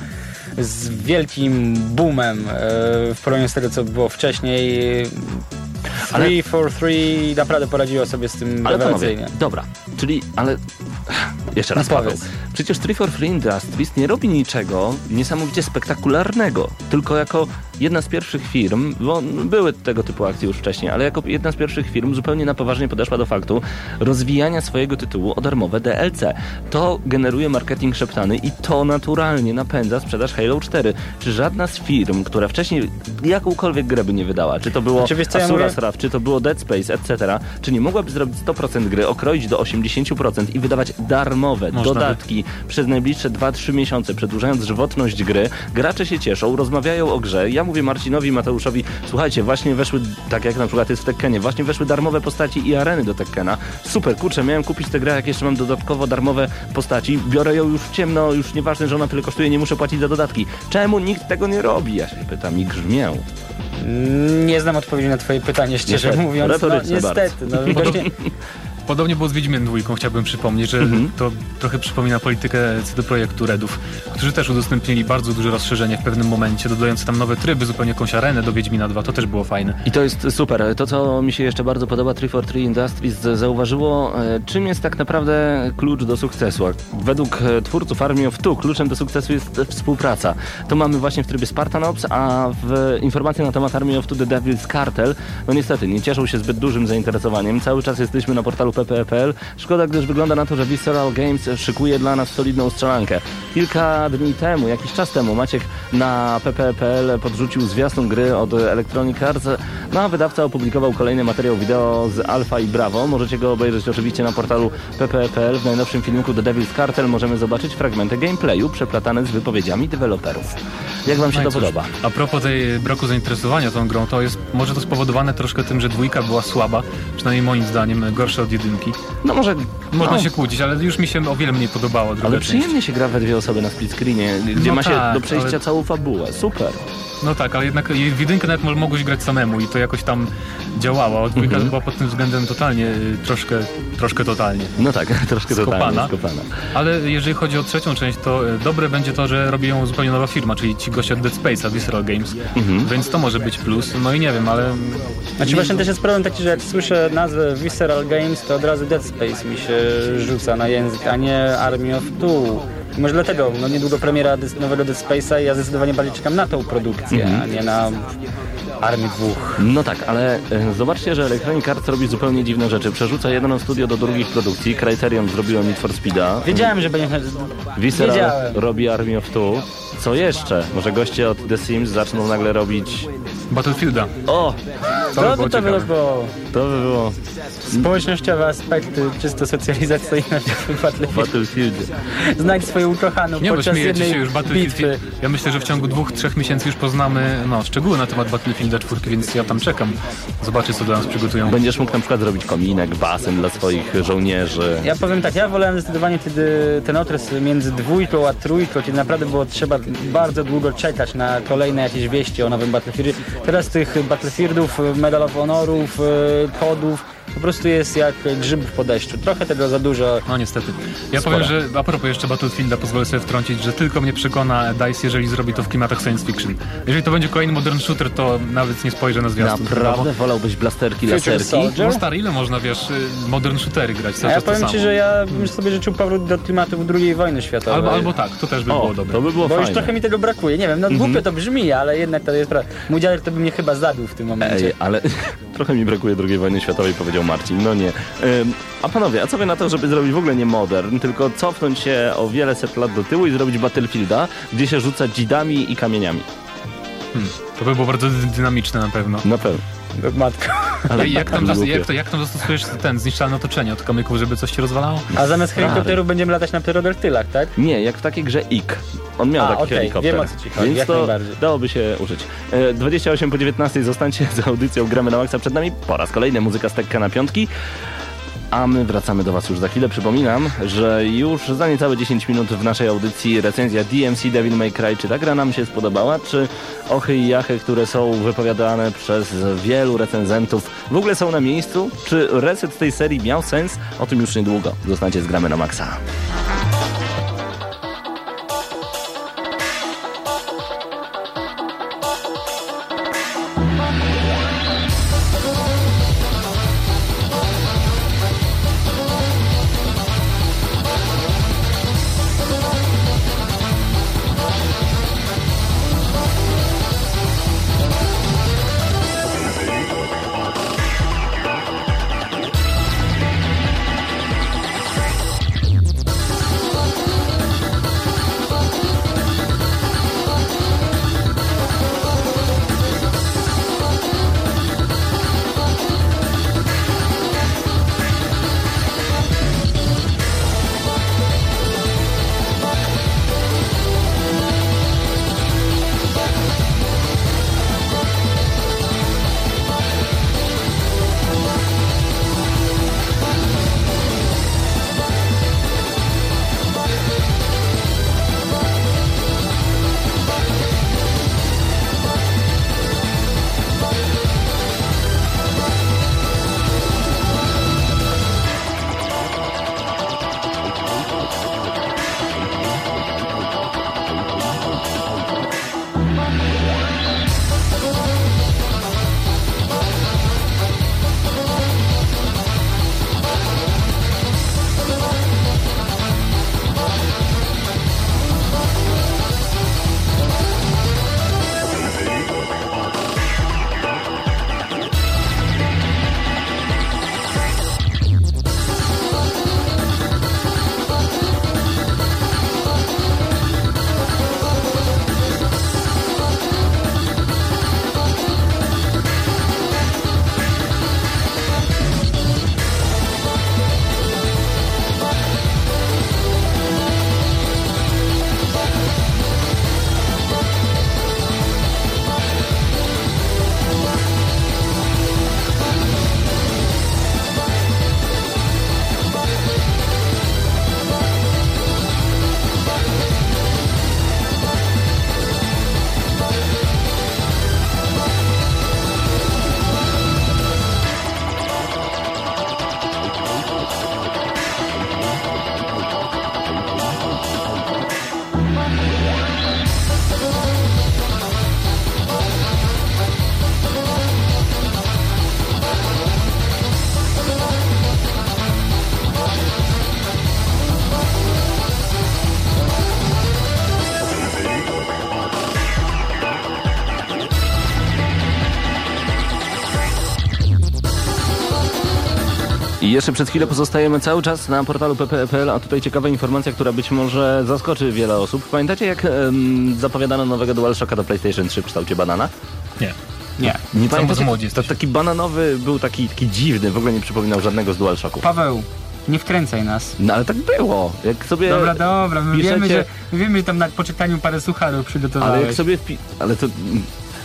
z wielkim boomem e, w porównaniu z tego, co było wcześniej. Ale- 3 for 3 naprawdę poradziło sobie z tym Ale rewelacyjnie. panowie, dobra, czyli, ale jeszcze raz No Paweł. Przecież 3 for Free Industries nie robi niczego niesamowicie spektakularnego, tylko jako jedna z pierwszych firm, bo były tego typu akcje już wcześniej, ale jako jedna z pierwszych firm zupełnie na poważnie podeszła do faktu rozwijania swojego tytułu o darmowe DLC. To generuje marketing szeptany i to naturalnie napędza sprzedaż Halo 4. Czy żadna z firm, która wcześniej jakąkolwiek grę by nie wydała, czy to było Znaczy, wiesz co ja Asura mówię? Straf, czy to było Dead Space, etc., czy nie mogłaby zrobić 100% gry, okroić do 80% i wydawać darmowe Można by. Przez najbliższe 2-3 miesiące, przedłużając żywotność gry. Gracze się cieszą, rozmawiają o grze. Ja mówię Marcinowi i Mateuszowi, słuchajcie, właśnie weszły, tak jak na przykład jest w Tekkenie, właśnie weszły darmowe postaci i areny do Tekkena. Super, kurczę, miałem kupić tę grę, jak jeszcze mam dodatkowo darmowe postaci. Biorę ją już w ciemno, już nieważne, że ona tyle kosztuje, nie muszę płacić za dodatki. Czemu nikt tego nie robi? Ja się pytam i grzmię. Nie znam odpowiedzi na twoje pytanie, szczerze Niestety, mówiąc. No, niestety, no, właśnie, Podobnie było z Wiedźmiem dwójką, chciałbym przypomnieć, że Mhm. to trochę przypomina politykę CD Projektu Redów, którzy też udostępnili bardzo duże rozszerzenie w pewnym momencie, dodając tam nowe tryby, zupełnie jakąś arenę do Wiedźmina 2, to też było fajne. I to jest super. To, co mi się jeszcze bardzo podoba, 343 Industries zauważyło, e, czym jest tak naprawdę klucz do sukcesu. Według e, twórców Army of Two kluczem do sukcesu jest współpraca. To mamy właśnie w trybie Spartan Ops, a w informacje na temat Army of Two The Devil's Cartel, no niestety nie cieszą się zbyt dużym zainteresowaniem. Cały czas jesteśmy na portalu ppe.pl. Szkoda, gdyż wygląda na to, że Visceral Games szykuje dla nas solidną strzelankę. Kilka dni temu, jakiś czas temu, Maciek na ppe.pl podrzucił zwiastun gry od Electronic Arts, no a wydawca opublikował kolejny materiał wideo z Alpha i Bravo. Możecie go obejrzeć oczywiście na portalu ppe.pl. W najnowszym filmiku The Devil's Cartel możemy zobaczyć fragmenty gameplayu przeplatane z wypowiedziami deweloperów. Jak wam się No to cóż, podoba? A propos tej braku zainteresowania tą grą, to jest może to spowodowane troszkę tym, że dwójka była słaba, przynajmniej moim zdaniem gorsza od jedynki. No może... Można no, się kłócić, ale już mi się o wiele mniej podobało druga Ale część. przyjemnie się gra we dwie osoby na split screenie, gdzie No ma się tak, do przejścia ale- całą fabułę. Super. No tak, ale jednak w jedynkę nawet mo- mogłeś grać samemu i to jakoś tam działało, dwójka Mhm. była pod tym względem totalnie, y, troszkę, troszkę totalnie. No tak, troszkę totalnie Skopana. skopana. Ale jeżeli chodzi o trzecią część, to y, dobre będzie to, że robi ją zupełnie nowa firma, czyli ci goście od Dead Space'a, Visceral Games, Mhm. więc to może być plus. No i nie wiem, ale Znaczy właśnie też jest problem taki, że jak słyszę nazwę Visceral Games, to od razu Dead Space mi się rzuca na język, a nie Army of Two. Może dlatego, no niedługo premiera nowego Dead Space'a i ja zdecydowanie bardziej czekam na tą produkcję, Mhm. a nie na Army 2. No tak, ale e, zobaczcie, że Electronic Arts robi zupełnie dziwne rzeczy. Przerzuca jedno studio do drugich produkcji. Criterion zrobiło Need for Speeda. Wiedziałem, że będzie... Visceral Wiedziałem. robi Army of Two. Co jeszcze? Może goście od The Sims zaczną nagle robić... Battlefielda. O! To To by to było To by było społecznościowe aspekty, czysto socjalizacyjne w Battlefield. Battlefield. Znajdź swoją ukochaną Nie, podczas śmiejecie jednej się już Battlefield. bitwy. Ja myślę, że w ciągu dwóch, trzech miesięcy już poznamy no, szczegóły na temat Battlefielda 4, więc ja tam czekam. Zobaczę, co dla nas przygotują. Będziesz mógł na przykład zrobić kominek, basen dla swoich żołnierzy. Ja powiem tak, ja wolałem zdecydowanie wtedy ten okres między dwójką a trójką, kiedy naprawdę było trzeba bardzo długo czekać na kolejne jakieś wieści o nowym Battlefieldzie. Teraz tych Battlefieldów, Medal of Honorów, kodów po prostu jest jak grzyb po deszczu. Trochę tego za dużo. No niestety. Ja Spora. powiem, że a propos jeszcze Battlefielda, pozwolę sobie wtrącić, że tylko mnie przekona DICE, jeżeli zrobi to w klimatach science fiction. Jeżeli to będzie kolejny modern shooter, to nawet nie spojrzę na zwiastun. Naprawdę wolałbyś blasterki, Future laserki? Soldier? No stary, ile można, wiesz, y, modern shootery grać? A Cały ja czas to powiem samo. ci, że ja bym sobie życzył powrót do klimatów II wojny światowej. Albo, albo tak, to też by O, było dobre. to by było Bo już fajne. trochę mi tego brakuje. Nie wiem, no głupio to brzmi, ale jednak to jest prawda. Mój dziadek to by mnie chyba zabił w tym momencie. Ej, ale trochę mi brakuje II wojny światowej, powiedział Marcin. No nie. A panowie, a co wy na to, żeby zrobić w ogóle nie modern, tylko cofnąć się o wiele set lat do tyłu i zrobić Battlefielda, gdzie się rzuca dzidami i kamieniami? To by było bardzo dy- dynamiczne na pewno. Na pewno. Matko. Ale jak, tam, zas- jak, to, jak tam zastosujesz ten zniszczalne otoczenie od kamyków, żeby coś ci rozwalało? A zamiast helikopterów będziemy latać na pterodaktylach, tak? Nie, jak w takiej grze IK. On miał A, taki okej, helikopter. wiem, o co ci chodzi, Więc jak to dałoby się użyć. E, 28 po 19 zostańcie z audycją Gramy na Maxa przed nami. Po raz kolejny muzyka z Tekka na piątki. A my wracamy do Was już za chwilę. Przypominam, że już za niecałe 10 minut w naszej audycji recenzja DMC Devil May Cry. Czy ta gra nam się spodobała? Czy ochy i jachy, które są wypowiadane przez wielu recenzentów w ogóle są na miejscu? Czy reset tej serii miał sens? O tym już niedługo. Zostańcie z Gramy na Maxa. Jeszcze przez chwilę pozostajemy cały czas na portalu pp.pl, a tutaj ciekawa informacja, która być może zaskoczy wiele osób. Pamiętacie jak em, zapowiadano nowego DualShocka do PlayStation 3 w kształcie banana? Nie. Nie. Nie Za pamiętacie? młodzi To taki bananowy był taki, taki dziwny, w ogóle nie przypominał żadnego z DualShocków. Paweł, nie wkręcaj nas. No ale tak było. Jak sobie... Dobra, dobra, my piszecie- wiemy, że, my wiemy, że tam na poczytaniu parę sucharów przygotowałeś. Ale jak sobie wpi... Ale to...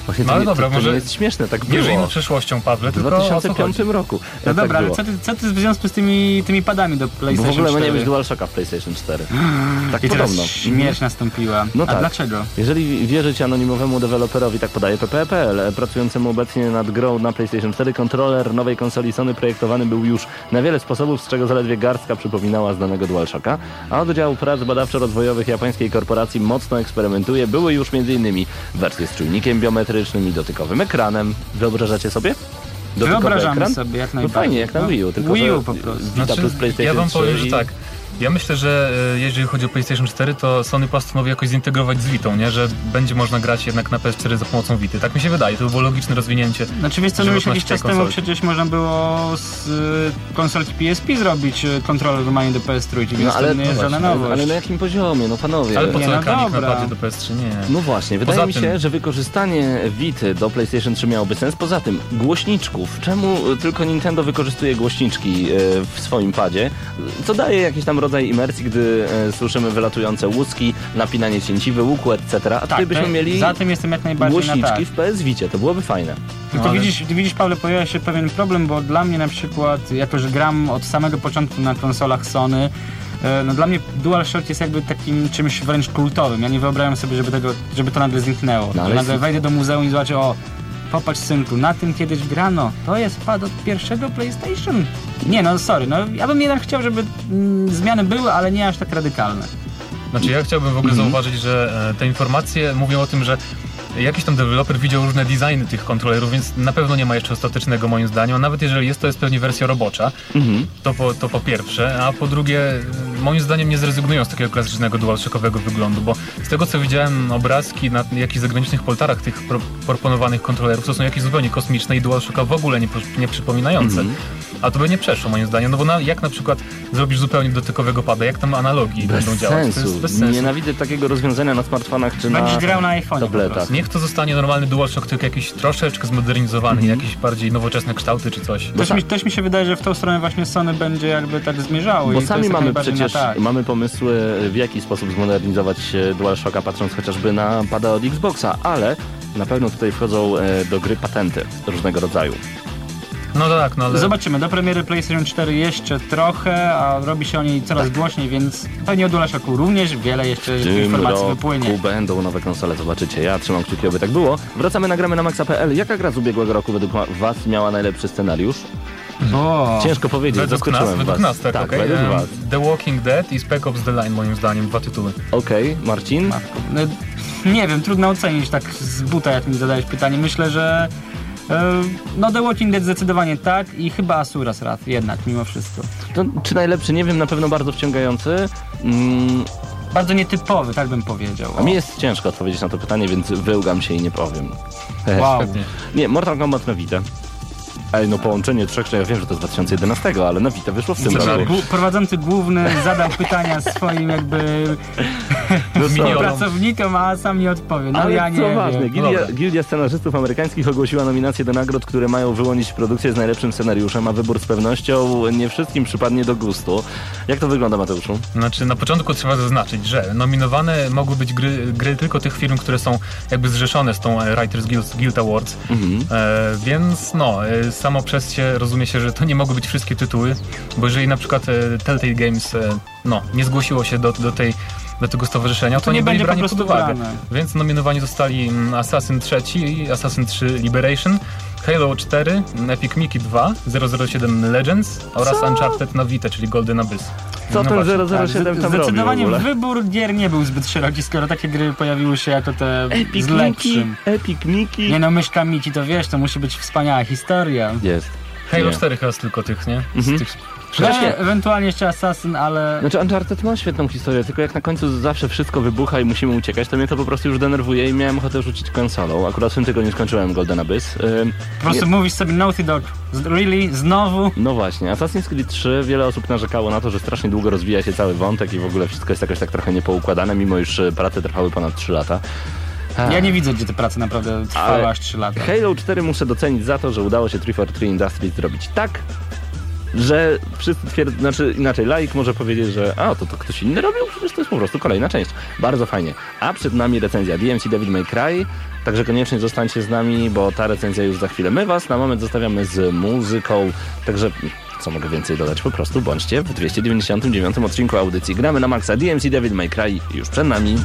Właśnie No ale nie, dobra, to, to może nie jest śmieszne, tak Nie było. żyjmy przeszłością, Pawle, W tylko o co 2005 chodzi? roku. No tak dobra, ale co ty, co ty w związku z tymi, tymi padami do Bo w PlayStation ogóle ma 4? nie być DualShocka w PlayStation 4. Tak I teraz podobno. śmierć nastąpiła. No A tak. dlaczego? Jeżeli wierzyć anonimowemu deweloperowi, tak podaje PPPL, pracującemu obecnie nad grą na PlayStation 4, kontroler nowej konsoli Sony projektowany był już na wiele sposobów, z czego zaledwie garstka przypominała znanego DualShocka, a oddział prac badawczo-rozwojowych japońskiej korporacji mocno eksperymentuje. Były już m.in. wersje z czujnikiem biometrycznym i dotykowym ekranem. Wyobrażacie sobie? Dotykowy Wyobrażamy ekran? sobie jak No najbardziej. fajnie, jak na No, Wii U, tylko Wii U po prostu. Vita Znaczy, plus PlayStation ja wam 3 powiem, że tak. Ja myślę, że e, jeżeli chodzi o PlayStation 4, to Sony postanowi jakoś zintegrować z Vitą, nie? Że będzie można grać jednak na PS4 za pomocą Vity. Tak mi się wydaje, to by było logiczne rozwinięcie. Znaczy wiesz co, no już jakiś czas temu przecież można było z y, konsolki PSP zrobić y, kontroler normalnie do PS3, więc No ale, to nie jest no żadna nowość. ale na jakim poziomie, no panowie. Ale po Nie, co no ekranik do PS3? Nie. No właśnie, wydaje Poza mi tym- się, że wykorzystanie Vity do PlayStation 3 miałoby sens. Poza tym, głośniczków. Czemu tylko Nintendo wykorzystuje głośniczki e, w swoim padzie? Co daje jakiś tam rodzaj imersji, gdy e, słyszymy wylatujące łuski, napinanie cięciwy, łuku, etc. A tutaj byśmy mieli za tym jestem jak najbardziej na tak. w PS Vicie. To byłoby fajne. Tylko No, ale- widzisz, widzisz, Pawle, pojawia się pewien problem, bo dla mnie na przykład, jako że gram od samego początku na konsolach Sony, e, no dla mnie DualShock jest jakby takim czymś wręcz kultowym. Ja nie wyobrażam sobie, żeby, tego, żeby to nagle zniknęło. No, ale nagle wejdę do muzeum i zobaczę, o, popatrz synku, na tym kiedyś grano. To jest pad od pierwszego PlayStation. Nie no, sorry, no ja bym jednak chciał, żeby mm, zmiany były, ale nie aż tak radykalne. Znaczy ja chciałbym w ogóle Mhm. zauważyć, że e, te informacje mówią o tym, że jakiś tam deweloper widział różne designy tych kontrolerów, więc na pewno nie ma jeszcze ostatecznego moim zdaniem. A nawet jeżeli jest, to jest pewnie wersja robocza. Mhm. To po, to po pierwsze, a po drugie, moim zdaniem nie zrezygnują z takiego klasycznego DualShockowego wyglądu, bo z tego co widziałem obrazki na jakichś zagranicznych poltarach tych pro, proponowanych kontrolerów, to są jakieś zupełnie kosmiczne i DualShocka w ogóle nie, nie przypominające. Mhm. A to by nie przeszło moim zdaniem, no bo na, jak na przykład zrobisz zupełnie dotykowego pada, jak tam analogii Bez będą działać? To sensu. jest bez sensu. Nienawidzę takiego rozwiązania na smartfonach czy Będziesz na grał na tabletach. prostu. Niech to zostanie normalny DualShock, tylko jakiś troszeczkę zmodernizowany, Mhm. jakieś bardziej nowoczesne kształty czy coś. Też mi, też mi się wydaje, że w tą stronę właśnie Sony będzie jakby tak zmierzało. Bo sami mamy przecież tak. mamy pomysły, w jaki sposób zmodernizować e, DualShocka, patrząc chociażby na pada od Xboxa, ale na pewno tutaj wchodzą e, do gry patenty różnego rodzaju. No tak, no ale... Zobaczymy, do premiery PlayStation 4 jeszcze trochę, a robi się o niej coraz Tak. głośniej, więc pewnie o DualShocku również wiele jeszcze W tym informacji roku wypłynie. będą nowe konsole, zobaczycie. Ja trzymam kciuki, aby tak było. Wracamy na gramy na maxa.pl. Jaka gra z ubiegłego roku według was miała najlepszy scenariusz? Bo... Ciężko powiedzieć, Według nas, zaskoczyłem według was. nas, tak, tak okej. według was. The Walking Dead i Spec Ops The Line moim zdaniem, dwa tytuły. Okej, Marcin? No, nie wiem, trudno ocenić tak z buta, jak mi zadałeś pytanie. Myślę, że no The Walking Dead zdecydowanie tak i chyba Asuras Wrath jednak, mimo wszystko. Czy najlepszy? Nie wiem, na pewno bardzo wciągający. Mm, Bardzo nietypowy, tak bym powiedział. a mi jest ciężko odpowiedzieć na to pytanie, więc wyłgam się i nie powiem. Wow. Nie, Mortal Kombat na Vita. Ej, no połączenie trzech, ja wiem, że to z 2011, ale na Vita wyszło w tym roku. Prowadzący główny zadał pytania swoim jakby No pracownikom, a sam nie odpowie. No Ale ja nie co wiem. ważne, Gildia, Dobra. Gildia Scenarzystów Amerykańskich ogłosiła nominacje do nagród, które mają wyłonić produkcję z najlepszym scenariuszem, a wybór z pewnością nie wszystkim przypadnie do gustu. Jak to wygląda, Mateuszu? Znaczy, na początku trzeba zaznaczyć, że nominowane mogły być gry, gry tylko tych firm, które są jakby zrzeszone z tą Writers Guild, Guild Awards. Mhm. E, więc no, e, samo przez się rozumie się, że to nie mogły być wszystkie tytuły, bo jeżeli na przykład e, Telltale Games e, no, nie zgłosiło się do, do tej do tego stowarzyszenia, to, to nie nie byli będzie po brani prostu pod uwagę. brane. Więc nominowani zostali mm, Assassin 3 i Assassin 3 Liberation, Halo 4, Epic Mickey 2, 007 Legends oraz Uncharted na Vita, czyli Golden Abyss. Co No ten właśnie. 007 tam robi w Zdecydowanie ogóle? wybór gier nie był zbyt szeroki, skoro takie gry pojawiły się jako te Epic z Mickey, lepszym. Epic Mickey. Nie no, myszka Miki, to wiesz, to musi być wspaniała historia. Jest. Halo Nie. 4 chyba tylko tych, nie? Z Mhm. tych... E, ewentualnie jeszcze Assassin, ale... Znaczy Uncharted ma świetną historię, tylko jak na końcu zawsze wszystko wybucha i musimy uciekać, to mnie to po prostu już denerwuje i miałem ochotę rzucić konsolą. Akurat w tym tygodniu skończyłem Golden Abyss. Ym, Po prostu nie- mówisz sobie Naughty Dog, really? Znowu? No właśnie, Assassin's Creed 3, wiele osób narzekało na to, że strasznie długo rozwija się cały wątek i w ogóle wszystko jest jakoś tak trochę niepoukładane, mimo iż e, prace trwały ponad 3 lata. A. Ja nie widzę, gdzie te prace naprawdę trwały aż 3 lata. Halo 4 muszę docenić za to, że udało się 343 Industries zrobić tak, że wszyscy twierdzą, znaczy inaczej, laik może powiedzieć, że a, to, to ktoś inny robił, przecież to jest po prostu kolejna część. Bardzo fajnie. A przed nami recenzja DMC Devil May Cry, także koniecznie zostańcie z nami, bo ta recenzja już za chwilę. My was na moment zostawiamy z muzyką, także co mogę więcej dodać, po prostu bądźcie w 299 odcinku audycji Gramy na Maxa DMC Devil May Cry już przed nami.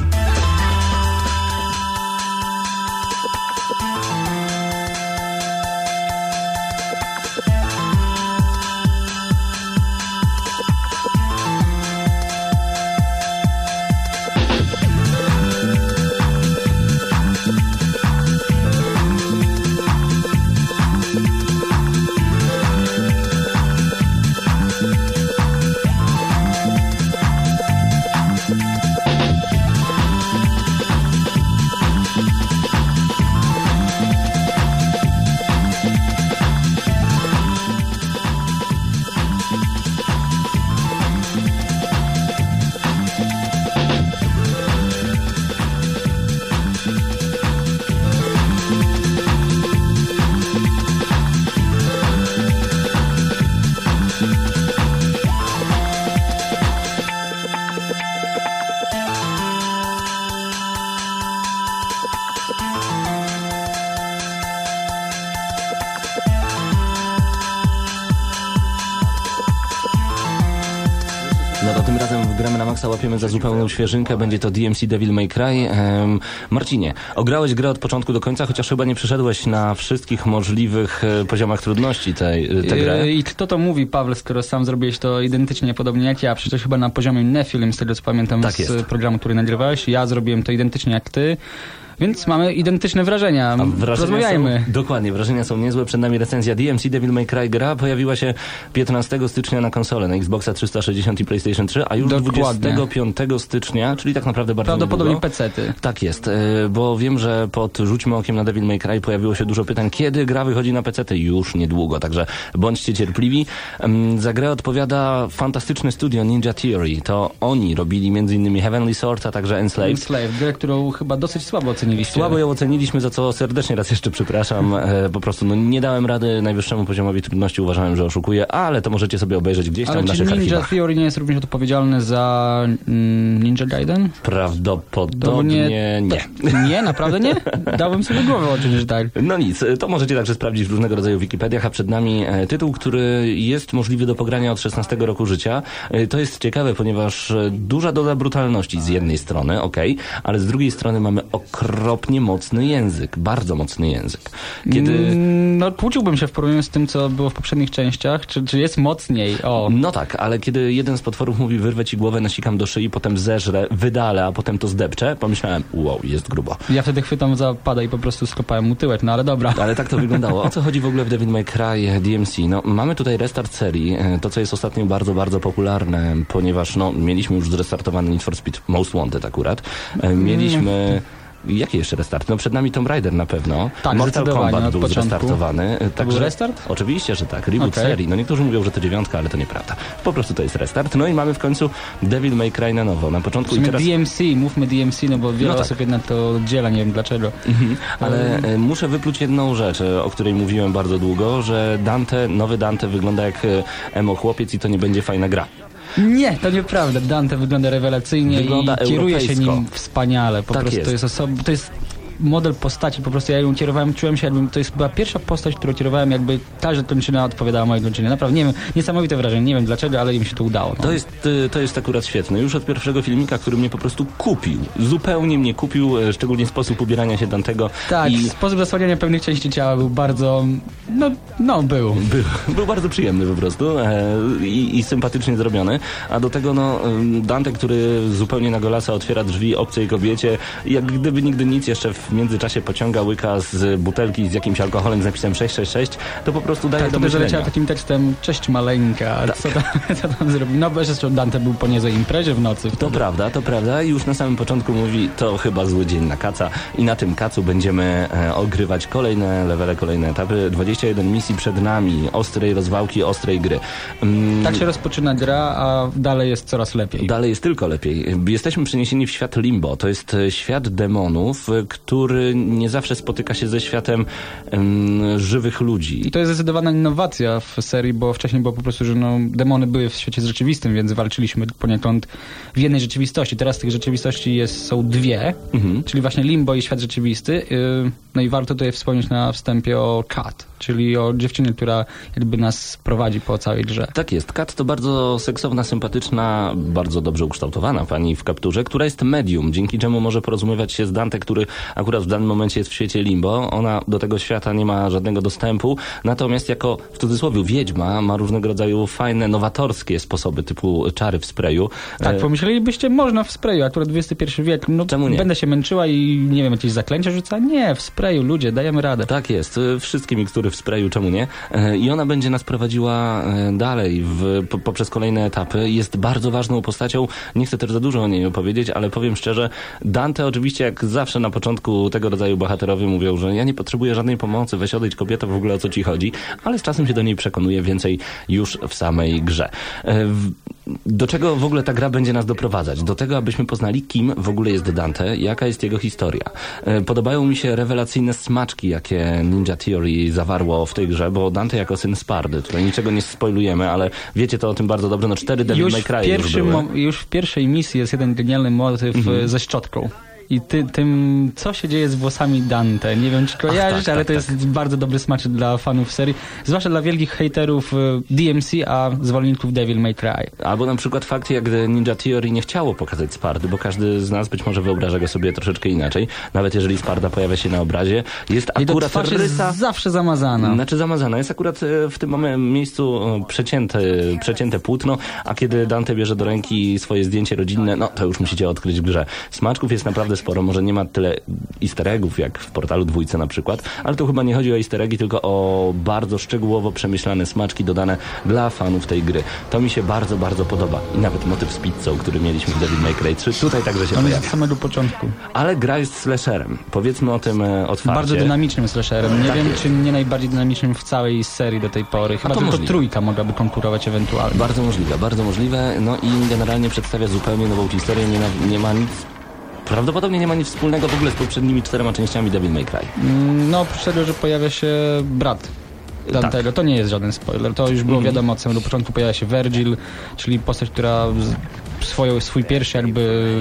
Maxa łapiemy za zupełną świeżynkę. Będzie to DMC Devil May Cry. Em, Marcinie, ograłeś grę od początku do końca, chociaż chyba nie przeszedłeś na wszystkich możliwych e, poziomach trudności tej, tej Yy, gry. I kto to mówi, Paweł, skoro sam zrobiłeś to identycznie podobnie jak ja, przecież chyba na poziomie Nephilim, z tego co pamiętam Tak z jest. programu, który nagrywałeś, ja zrobiłem to identycznie jak ty, więc mamy identyczne wrażenia. Wrażenia Rozmawiajmy. Są, dokładnie, wrażenia są niezłe. Przed nami recenzja DMC Devil May Cry. Gra pojawiła się 15 stycznia na konsolę, na Xboxa 360 i PlayStation 3, a już Dokładnie. 25 stycznia, czyli tak naprawdę bardzo Prawdopodobnie niedługo, pecety. Tak jest, e, bo wiem, że pod Rzućmy okiem na Devil May Cry pojawiło się dużo pytań, kiedy gra wychodzi na PC, już niedługo, także bądźcie cierpliwi. Em, Za grę odpowiada fantastyczne studio Ninja Theory. To oni robili m.in. Heavenly Sword, a także Enslaved. Slave, grę, którą chyba dosyć słabo oceniliście. Słabo ją oceniliśmy, za co serdecznie raz jeszcze przepraszam. E, po prostu no, nie dałem rady najwyższemu poziomowi trudności, uważałem, że oszukuję, ale to możecie sobie obejrzeć gdzieś tam Ale w naszych Ninja archiwach. Theory nie jest również odpowiedzialny za mm, Ninja Gaiden? Prawdopodobnie nie. Nie, naprawdę nie? Dałbym sobie głowę oczywiście, że tak. No nic, to możecie także sprawdzić w różnego rodzaju Wikipediach, a przed nami e, tytuł, który jest możliwy do pogrania od 16 roku życia. E, To jest ciekawe, ponieważ duża doza brutalności z jednej strony, okej, ale z drugiej strony mamy okropnie mocny język, bardzo mocny język. Kiedy... Mm, No kłóciłbym się w porównaniu z tym, co było w poprzednich częściach. Czy, czy jest mocniej? O. No tak, ale kiedy jeden z potworów mówi wyrwę ci głowę, nasikam do szyi, potem zeżrę, wydalę, a potem to zdepczę, pomyślałem, wow, jest grubo. Ja wtedy chwytam za pada i po prostu skopałem mu tyłek, no ale dobra. Ale tak to wyglądało. O co chodzi w ogóle w Devil May Cry DMC? No, mamy tutaj restart serii, e, to co jest ostatnio bardzo, bardzo popularne, ponieważ no, mieliśmy już zrestartowany Need for Speed Most Wanted akurat. E, Mieliśmy... Jaki jeszcze restart? No przed nami Tomb Raider na pewno. Tak, Mortal Kombat od był zrestartowany. Także... był restart? Oczywiście, że tak. Reboot Okej. serii. No niektórzy mówią, że to dziewiątka, ale to nieprawda. Po prostu to jest restart. No i mamy w końcu Devil May Cry na nowo. Na początku i teraz... DMC, mówmy DMC, no bo wiele No tak. osób jednak to oddziela, nie wiem dlaczego. Ale e, muszę wypluć jedną rzecz, e, o której mówiłem bardzo długo, że Dante, nowy Dante wygląda jak e, emo chłopiec i to nie będzie fajna gra. Nie, to nieprawda. Dante wygląda rewelacyjnie Wygląda i kieruje się europejsko. nim wspaniale. Po Tak prostu jest. to jest osoba, to jest model postaci, po prostu ja ją kierowałem, czułem się jakbym, to jest była pierwsza postać, którą kierowałem, jakby ta żetonczyna odpowiadała mojej kończynie. Naprawdę, nie wiem, niesamowite wrażenie, nie wiem dlaczego, ale im się to udało. No. To jest, e, to jest akurat świetne. Już od pierwszego filmika, który mnie po prostu kupił. Zupełnie mnie kupił, e, szczególnie sposób ubierania się Dantego. Tak, I sposób zasłaniania pewnych części ciała był bardzo, no, no był. Był, był bardzo przyjemny po prostu e, i, i sympatycznie zrobiony. A do tego no, Dante, który zupełnie na golasa otwiera drzwi obcej kobiecie, jak gdyby nigdy nic, jeszcze w międzyczasie pociąga łyka z butelki z jakimś alkoholem z napisem 666, to po prostu daje Tak, do to też leciała myślenia. takim tekstem, cześć maleńka, Tak. co, tam, co tam zrobił? No bo zresztą Dante był po niezłej imprezie w nocy. To wtedy. prawda, to prawda. I już na samym początku mówi, to chyba zły dzień na kaca. I na tym kacu będziemy e, ogrywać kolejne levele, kolejne etapy. 21 misji przed nami, ostrej rozwałki, ostrej gry. Mm, Tak się rozpoczyna gra, a dalej jest coraz lepiej. Dalej jest tylko lepiej. Jesteśmy przeniesieni w świat Limbo. To jest e, świat demonów, e, który nie zawsze spotyka się ze światem em, żywych ludzi. I to jest zdecydowana innowacja w serii, bo wcześniej było po prostu, że no, demony były w świecie rzeczywistym, więc walczyliśmy poniekąd w jednej rzeczywistości. Teraz tych rzeczywistości jest, są dwie, Mhm. czyli właśnie Limbo i świat rzeczywisty. Yy, No i warto tutaj wspomnieć na wstępie o Kat, czyli o dziewczynie, która jakby nas prowadzi po całej grze. Tak jest. Kat to bardzo seksowna, sympatyczna, bardzo dobrze ukształtowana pani w kapturze, która jest medium, dzięki czemu może porozumiewać się z Dante, który akurat w danym momencie jest w świecie limbo. Ona do tego świata nie ma żadnego dostępu, natomiast jako w cudzysłowie wiedźma ma różnego rodzaju fajne, nowatorskie sposoby typu czary w sprayu. Tak, E, pomyślelibyście, można w sprayu, akurat XXI wiek, no Czemu nie? będę się męczyła i nie wiem, jakieś zaklęcia rzuca? Nie, w sprayu, ludzie, dajemy radę. Tak jest, wszystkie mikstury w sprayu, czemu nie? E, I ona będzie nas prowadziła e, dalej w, po, poprzez kolejne etapy. Jest bardzo ważną postacią, nie chcę też za dużo o niej opowiedzieć, ale powiem szczerze, Dante oczywiście jak zawsze na początku tego rodzaju bohaterowie mówią, że ja nie potrzebuję żadnej pomocy, weź odejdź kobieta, w ogóle o co ci chodzi, ale z czasem się do niej przekonuje więcej już w samej grze. E, Do czego w ogóle ta gra będzie nas doprowadzać? Do tego, abyśmy poznali, kim w ogóle jest Dante, jaka jest jego historia. Podobają mi się rewelacyjne smaczki, jakie Ninja Theory zawarło w tej grze, bo Dante jako syn Spardy, tutaj niczego nie spoilujemy, ale wiecie to o tym bardzo dobrze, no cztery Devil Już May Cry już pierwszym, były. już w pierwszej misji jest jeden genialny motyw Mhm. e, ze szczotką. I ty, tym, co się dzieje z włosami Dante. Nie wiem, czy kojarzysz, tak, ale tak, to jest bardzo dobry smaczek dla fanów serii. Zwłaszcza dla wielkich hejterów e, DMC, a zwolenników Devil May Cry. Albo na przykład fakt, jak Ninja Theory nie chciało pokazać Spardy, bo każdy z nas być może wyobraża go sobie troszeczkę inaczej. Nawet jeżeli Sparda pojawia się na obrazie, jest I akurat twarz jest rysa... zawsze zamazana. Znaczy zamazana. Jest akurat e, w tym miejscu e, przecięte, przecięte płótno, a kiedy Dante bierze do ręki swoje zdjęcie rodzinne, no to już musicie odkryć w grze. Smaczków jest naprawdę sporo. Może nie ma tyle easter eggów, jak w portalu dwójce na przykład, ale tu chyba nie chodzi o easter eggi, tylko o bardzo szczegółowo przemyślane smaczki dodane dla fanów tej gry. To mi się bardzo, bardzo podoba. I nawet motyw z pizzą, który mieliśmy w Devil May Cry 3, tutaj także się On pojawia. od samego początku. Ale gra jest slasherem. Powiedzmy o tym e, otwarcie. Bardzo dynamicznym slasherem. Nie Tak wiem, jest. czy nie najbardziej dynamicznym w całej serii do tej pory. Chyba to tylko możliwe. trójka mogłaby konkurować ewentualnie. Bardzo możliwe, bardzo możliwe. No i generalnie przedstawia zupełnie nową historię. Nie, na, nie ma nic. Prawdopodobnie nie ma nic wspólnego w ogóle z poprzednimi czterema częściami Devil May Cry. Mm, No, oprócz tego, że pojawia się brat Dantego, to nie jest żaden spoiler. To już było Mhm. wiadomo od samego początku. Pojawia się Virgil, czyli postać, która swoją, swój pierwszy jakby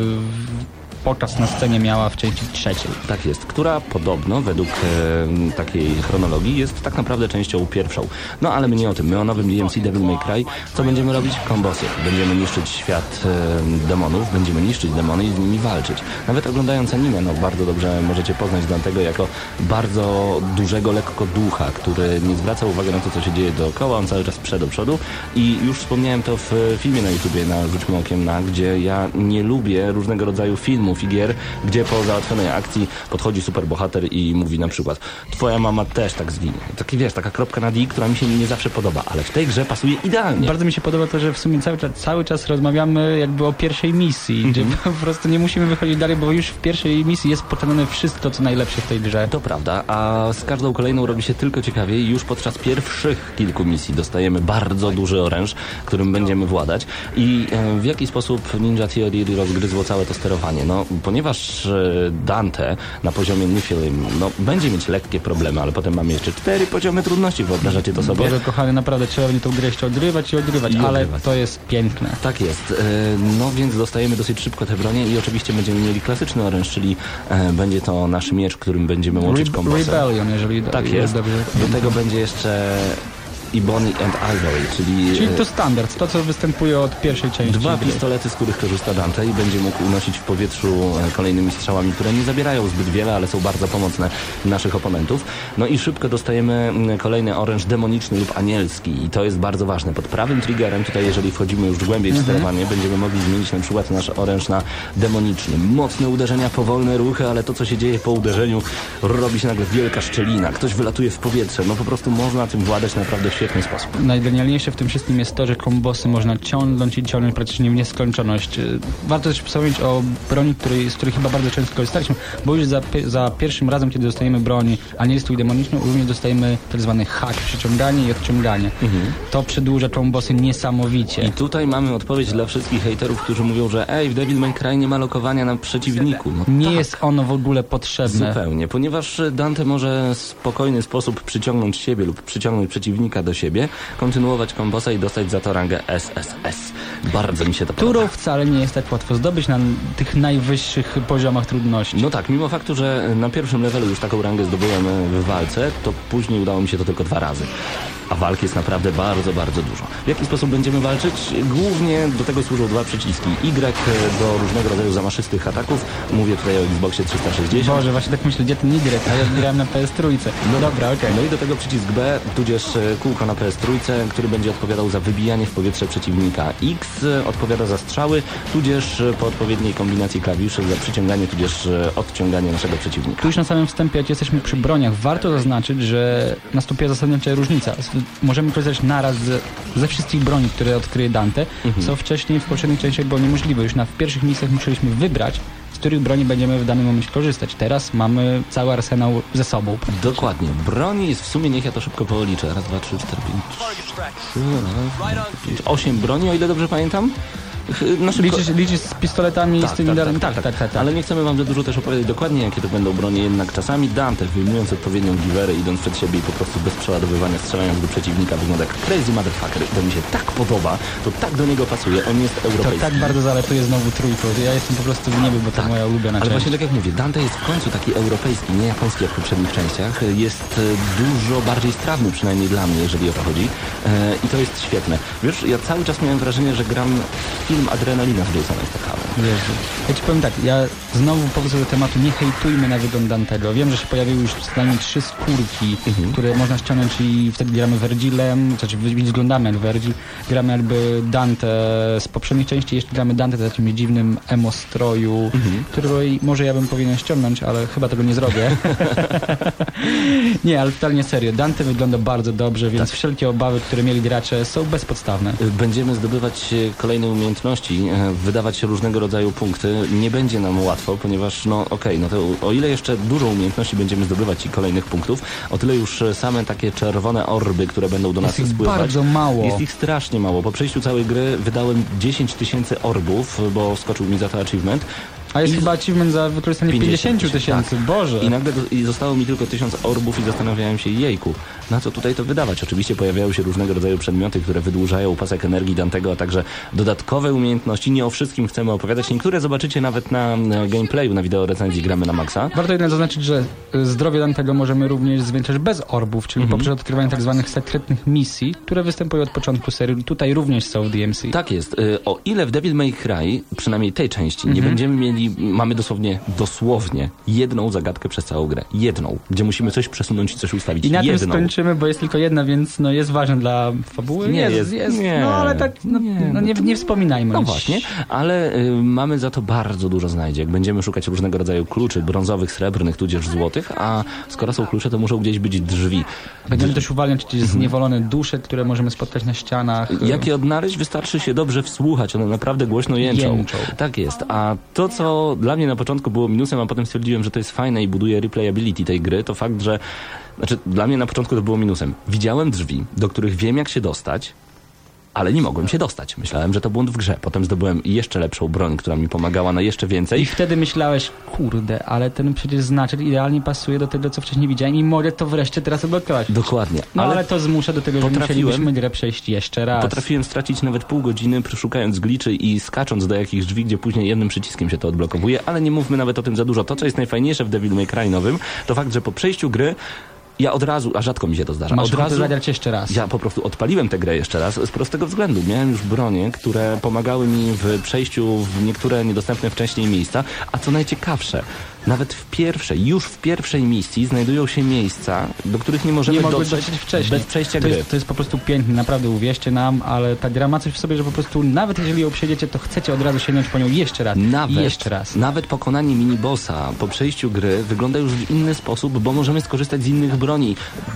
pokaz na scenie miała w części trzeciej. Tak jest, która podobno według e, takiej chronologii jest tak naprawdę częścią pierwszą. No ale my nie o tym, my o nowym DMC Devil May Cry. Co będziemy robić? Kombosy. Będziemy niszczyć świat e, demonów, będziemy niszczyć demony i z nimi walczyć. Nawet oglądając anime, no bardzo dobrze możecie poznać Dantego jako bardzo dużego lekko ducha, który nie zwraca uwagi na to, co się dzieje dookoła, on cały czas przed do przodu i już wspomniałem to w filmie na YouTubie, na Rzućmy Okiem Na, gdzie ja nie lubię różnego rodzaju filmów i gier, gdzie po załatwionej akcji podchodzi superbohater i mówi na przykład twoja mama też tak zginie. Taki wiesz, taka kropka na D, która mi się nie zawsze podoba, ale w tej grze pasuje idealnie. Bardzo mi się podoba to, że w sumie cały czas, cały czas rozmawiamy jakby o pierwszej misji, gdzie Mhm. po prostu nie musimy wychodzić dalej, bo już w pierwszej misji jest pokazane wszystko, co najlepsze w tej grze. To prawda, a z każdą kolejną robi się tylko ciekawiej. Już podczas pierwszych kilku misji dostajemy bardzo duży oręż, którym będziemy władać. I e, w jaki sposób Ninja Theory rozgryzło całe to sterowanie? No, ponieważ e, Dante na poziomie Niflheim, no, będzie mieć lekkie problemy, ale potem mamy jeszcze cztery poziomy trudności, wyobrażacie to sobie? Boże kochany, naprawdę trzeba będzie tą grę jeszcze odgrywać i odgrywać, I ale odgrywać. to jest piękne. Tak jest. E, No więc dostajemy dosyć szybko te bronie i oczywiście będziemy mieli klasyczny oręż, czyli e, będzie to nasz miecz, którym będziemy łączyć kombosem. Rebellion, jeżeli Tak jest jest. dobrze. Do tego będzie jeszcze Ebony and Ivory, czyli, Czyli e, to standard, to co występuje od pierwszej części. dwa pistolety, z których korzysta Dante i będzie mógł unosić w powietrzu e, kolejnymi strzałami, które nie zabierają zbyt wiele, ale są bardzo pomocne naszych oponentów. No i szybko dostajemy mm, kolejny oręż demoniczny lub anielski i to jest bardzo ważne. Pod prawym triggerem, tutaj jeżeli wchodzimy już głębiej w sterowanie, będziemy mogli zmienić na przykład nasz oręż na demoniczny. Mocne uderzenia, powolne ruchy, ale to co się dzieje po uderzeniu robi się nagle wielka szczelina. Ktoś wylatuje w powietrze. No po prostu można tym władać naprawdę świetny sposób. Najgenialniejsze w tym wszystkim jest to, że kombosy można ciągnąć i ciągnąć praktycznie w nieskończoność. Y, Warto też wspomnieć o broni, której, z której chyba bardzo często korzystaliśmy, bo już za, za pierwszym razem, kiedy dostajemy broń, a nie jest tu demoniczną, również dostajemy tak zwany hack, przyciąganie i odciąganie. To przedłuża kombosy niesamowicie. I tutaj mamy odpowiedź dla wszystkich hejterów, którzy mówią, że ej, w Devil May Cry nie ma lokowania na przeciwniku. No Nie tak. jest ono w ogóle potrzebne. Zupełnie, ponieważ Dante może w spokojny sposób przyciągnąć siebie lub przyciągnąć przeciwnika do siebie, kontynuować kombosa i dostać za to rangę SSS. Bardzo mi się to podoba. Którą wcale nie jest tak łatwo zdobyć na tych najwyższych poziomach trudności. No tak, mimo faktu, że na pierwszym levelu już taką rangę zdobyłem w walce, to później udało mi się to tylko dwa razy. A walk jest naprawdę bardzo, bardzo dużo. W jaki sposób będziemy walczyć? Głównie do tego służą dwa przyciski. Y do różnego rodzaju zamaszystych ataków. Mówię tutaj o Xboxie 360. Boże, właśnie tak myślę, gdzie ten Y, a ja grałem na PS3. No dobra, okej. No i do tego przycisk B, tudzież e, kółko na PS3, który będzie odpowiadał za wybijanie w powietrze przeciwnika. X e, odpowiada za strzały, tudzież e, po odpowiedniej kombinacji klawiszy za przyciąganie, tudzież odciąganie naszego przeciwnika. Tu już na samym wstępie, jak jesteśmy przy broniach, warto zaznaczyć, że nastąpiła zasadnicza różnica. Możemy korzystać naraz ze, ze wszystkich broni, które odkryje Dante, co wcześniej w poprzednich częściach było niemożliwe. Już na pierwszych misjach musieliśmy wybrać, z których broni będziemy w danym momencie korzystać. Teraz mamy cały arsenał ze sobą. Dokładnie. Broni jest w sumie, niech ja to szybko policzę. Raz, dwa, trzy, cztery, pięć, pięć, osiem broni, o ile dobrze pamiętam. Ch- Na szybko... Liczysz, liczysz z pistoletami i z tymi dalej. Tak, tak, tak. tak, Ale nie chcemy wam za dużo też opowiadać dokładnie, jakie to będą bronie, jednak czasami Dante, wyjmując odpowiednią giwerę, idąc przed siebie i po prostu bez przeładowywania, strzelając do przeciwnika, wygląda jak crazy motherfucker. To mi się tak podoba, to tak do niego pasuje, on jest To europejski. tak bardzo zaletuje znowu trójką. Ja jestem po prostu w niebie, bo to moja ulubiona Ale część. właśnie tak jak mówię, Dante jest w końcu taki europejski, nie japoński jak w poprzednich częściach. Jest e, dużo bardziej strawny, przynajmniej dla mnie, jeżeli o to chodzi. E, I to jest świetne. Wiesz, ja cały czas miałem wrażenie, że gram film Adrenalina z Jasonem Stathamem. Jezu. Ja ci powiem tak, ja znowu powrócę do tematu, nie hejtujmy na wygląd Dantego. Wiem, że się pojawiły już co najmniej trzy skórki, które można ściągnąć i wtedy gramy Vergilem, znaczy wy- wyglądamy jak Vergil, gramy jakby Dante z poprzednich części, jeszcze gramy Dante w takim dziwnym emo stroju, który może ja bym powinien ściągnąć, ale chyba tego nie zrobię. nie, ale totalnie serio. Dante wygląda bardzo dobrze, więc wszelkie obawy, które mieli gracze są bezpodstawne. Będziemy zdobywać kolejne umiejętności, e, wydawać różnego rodzaju punkty. Nie będzie nam łatwo, ponieważ no okej, no to o ile jeszcze dużo umiejętności będziemy zdobywać i kolejnych punktów, o tyle już e, same takie czerwone orby, które będą do nas Jest spływać. bardzo mało. Jest ich strasznie mało. Po przejściu całej gry wydałem 10 tysięcy orbów, bo skoczył mi za to achievement. A jest I- chyba achievement za wykorzystanie 50 50 tysięcy, Boże. I nagle i zostało mi tylko tysiąc orbów i zastanawiałem się, jejku, na co tutaj to wydawać? Oczywiście pojawiają się różnego rodzaju przedmioty, które wydłużają pasek energii Dantego, a także dodatkowe umiejętności. Nie o wszystkim chcemy opowiadać. Niektóre zobaczycie nawet na gameplayu, na wideo recenzji gramy na maksa. Warto jednak zaznaczyć, że y, zdrowie Dantego możemy również zwiększać bez orbów, czyli Mhm. poprzez odkrywanie tak zwanych sekretnych misji, które występują od początku serii. Tutaj również są w DMC. Tak jest. Y, O ile w Devil May Cry, przynajmniej tej części, nie będziemy mieli, mamy dosłownie, dosłownie jedną zagadkę przez całą grę. Jedną, gdzie musimy coś przesunąć i coś ustawić. I na tym jedną. Skończymy, bo jest tylko jedna, więc no jest ważne dla fabuły. Nie, jest, jest- jest. nie, no ale tak, no, nie, no, nie, nie wspominajmy. No właśnie, ale y, mamy za to bardzo dużo znajdziek. Będziemy szukać różnego rodzaju kluczy, brązowych, srebrnych, tudzież złotych, a skoro są klucze, to muszą gdzieś być drzwi. Będziemy też uwalniać jakieś zniewolone dusze, które możemy spotkać na ścianach. Jak je odnaleźć, wystarczy się dobrze wsłuchać. One naprawdę głośno jęczą. Jęczą. Tak jest. A to, co dla mnie na początku było minusem, a potem stwierdziłem, że to jest fajne i buduje replayability tej gry, to fakt, że... Znaczy, dla mnie na początku to było minusem. Widziałem drzwi, do których wiem, jak się dostać, ale nie mogłem się dostać. Myślałem, że to błąd w grze. Potem zdobyłem jeszcze lepszą broń, która mi pomagała na jeszcze więcej. I wtedy myślałeś, kurde, ale ten przecież znaczek idealnie pasuje do tego, co wcześniej widziałem i mogę to wreszcie teraz odblokować. Dokładnie. No ale, to zmusza do tego, że musielibyśmy grę przejść jeszcze raz. Potrafiłem stracić nawet pół godziny szukając gliczy i skacząc do jakichś drzwi, gdzie później jednym przyciskiem się to odblokowuje, ale nie mówmy nawet o tym za dużo. To, co jest najfajniejsze w Devil May Cry nowym, to fakt, że po przejściu gry ja od razu, a rzadko mi się to zdarza, Masz od razu zagrać jeszcze raz. ja po prostu odpaliłem tę grę jeszcze raz z prostego względu. Miałem już bronie, które pomagały mi w przejściu w niektóre niedostępne wcześniej miejsca, a co najciekawsze, nawet w pierwszej, już w pierwszej misji znajdują się miejsca, do których nie możemy nie dotrzeć wcześniej. bez przejścia to gry. jest, to jest po prostu piękne, naprawdę uwierzcie nam, ale ta gra ma coś w sobie, że po prostu nawet jeżeli ją przejdziecie, to chcecie od razu sięgnąć po nią jeszcze raz i Nawet, jeszcze raz. nawet pokonanie minibossa po przejściu gry wygląda już w inny sposób, bo możemy skorzystać z innych broni.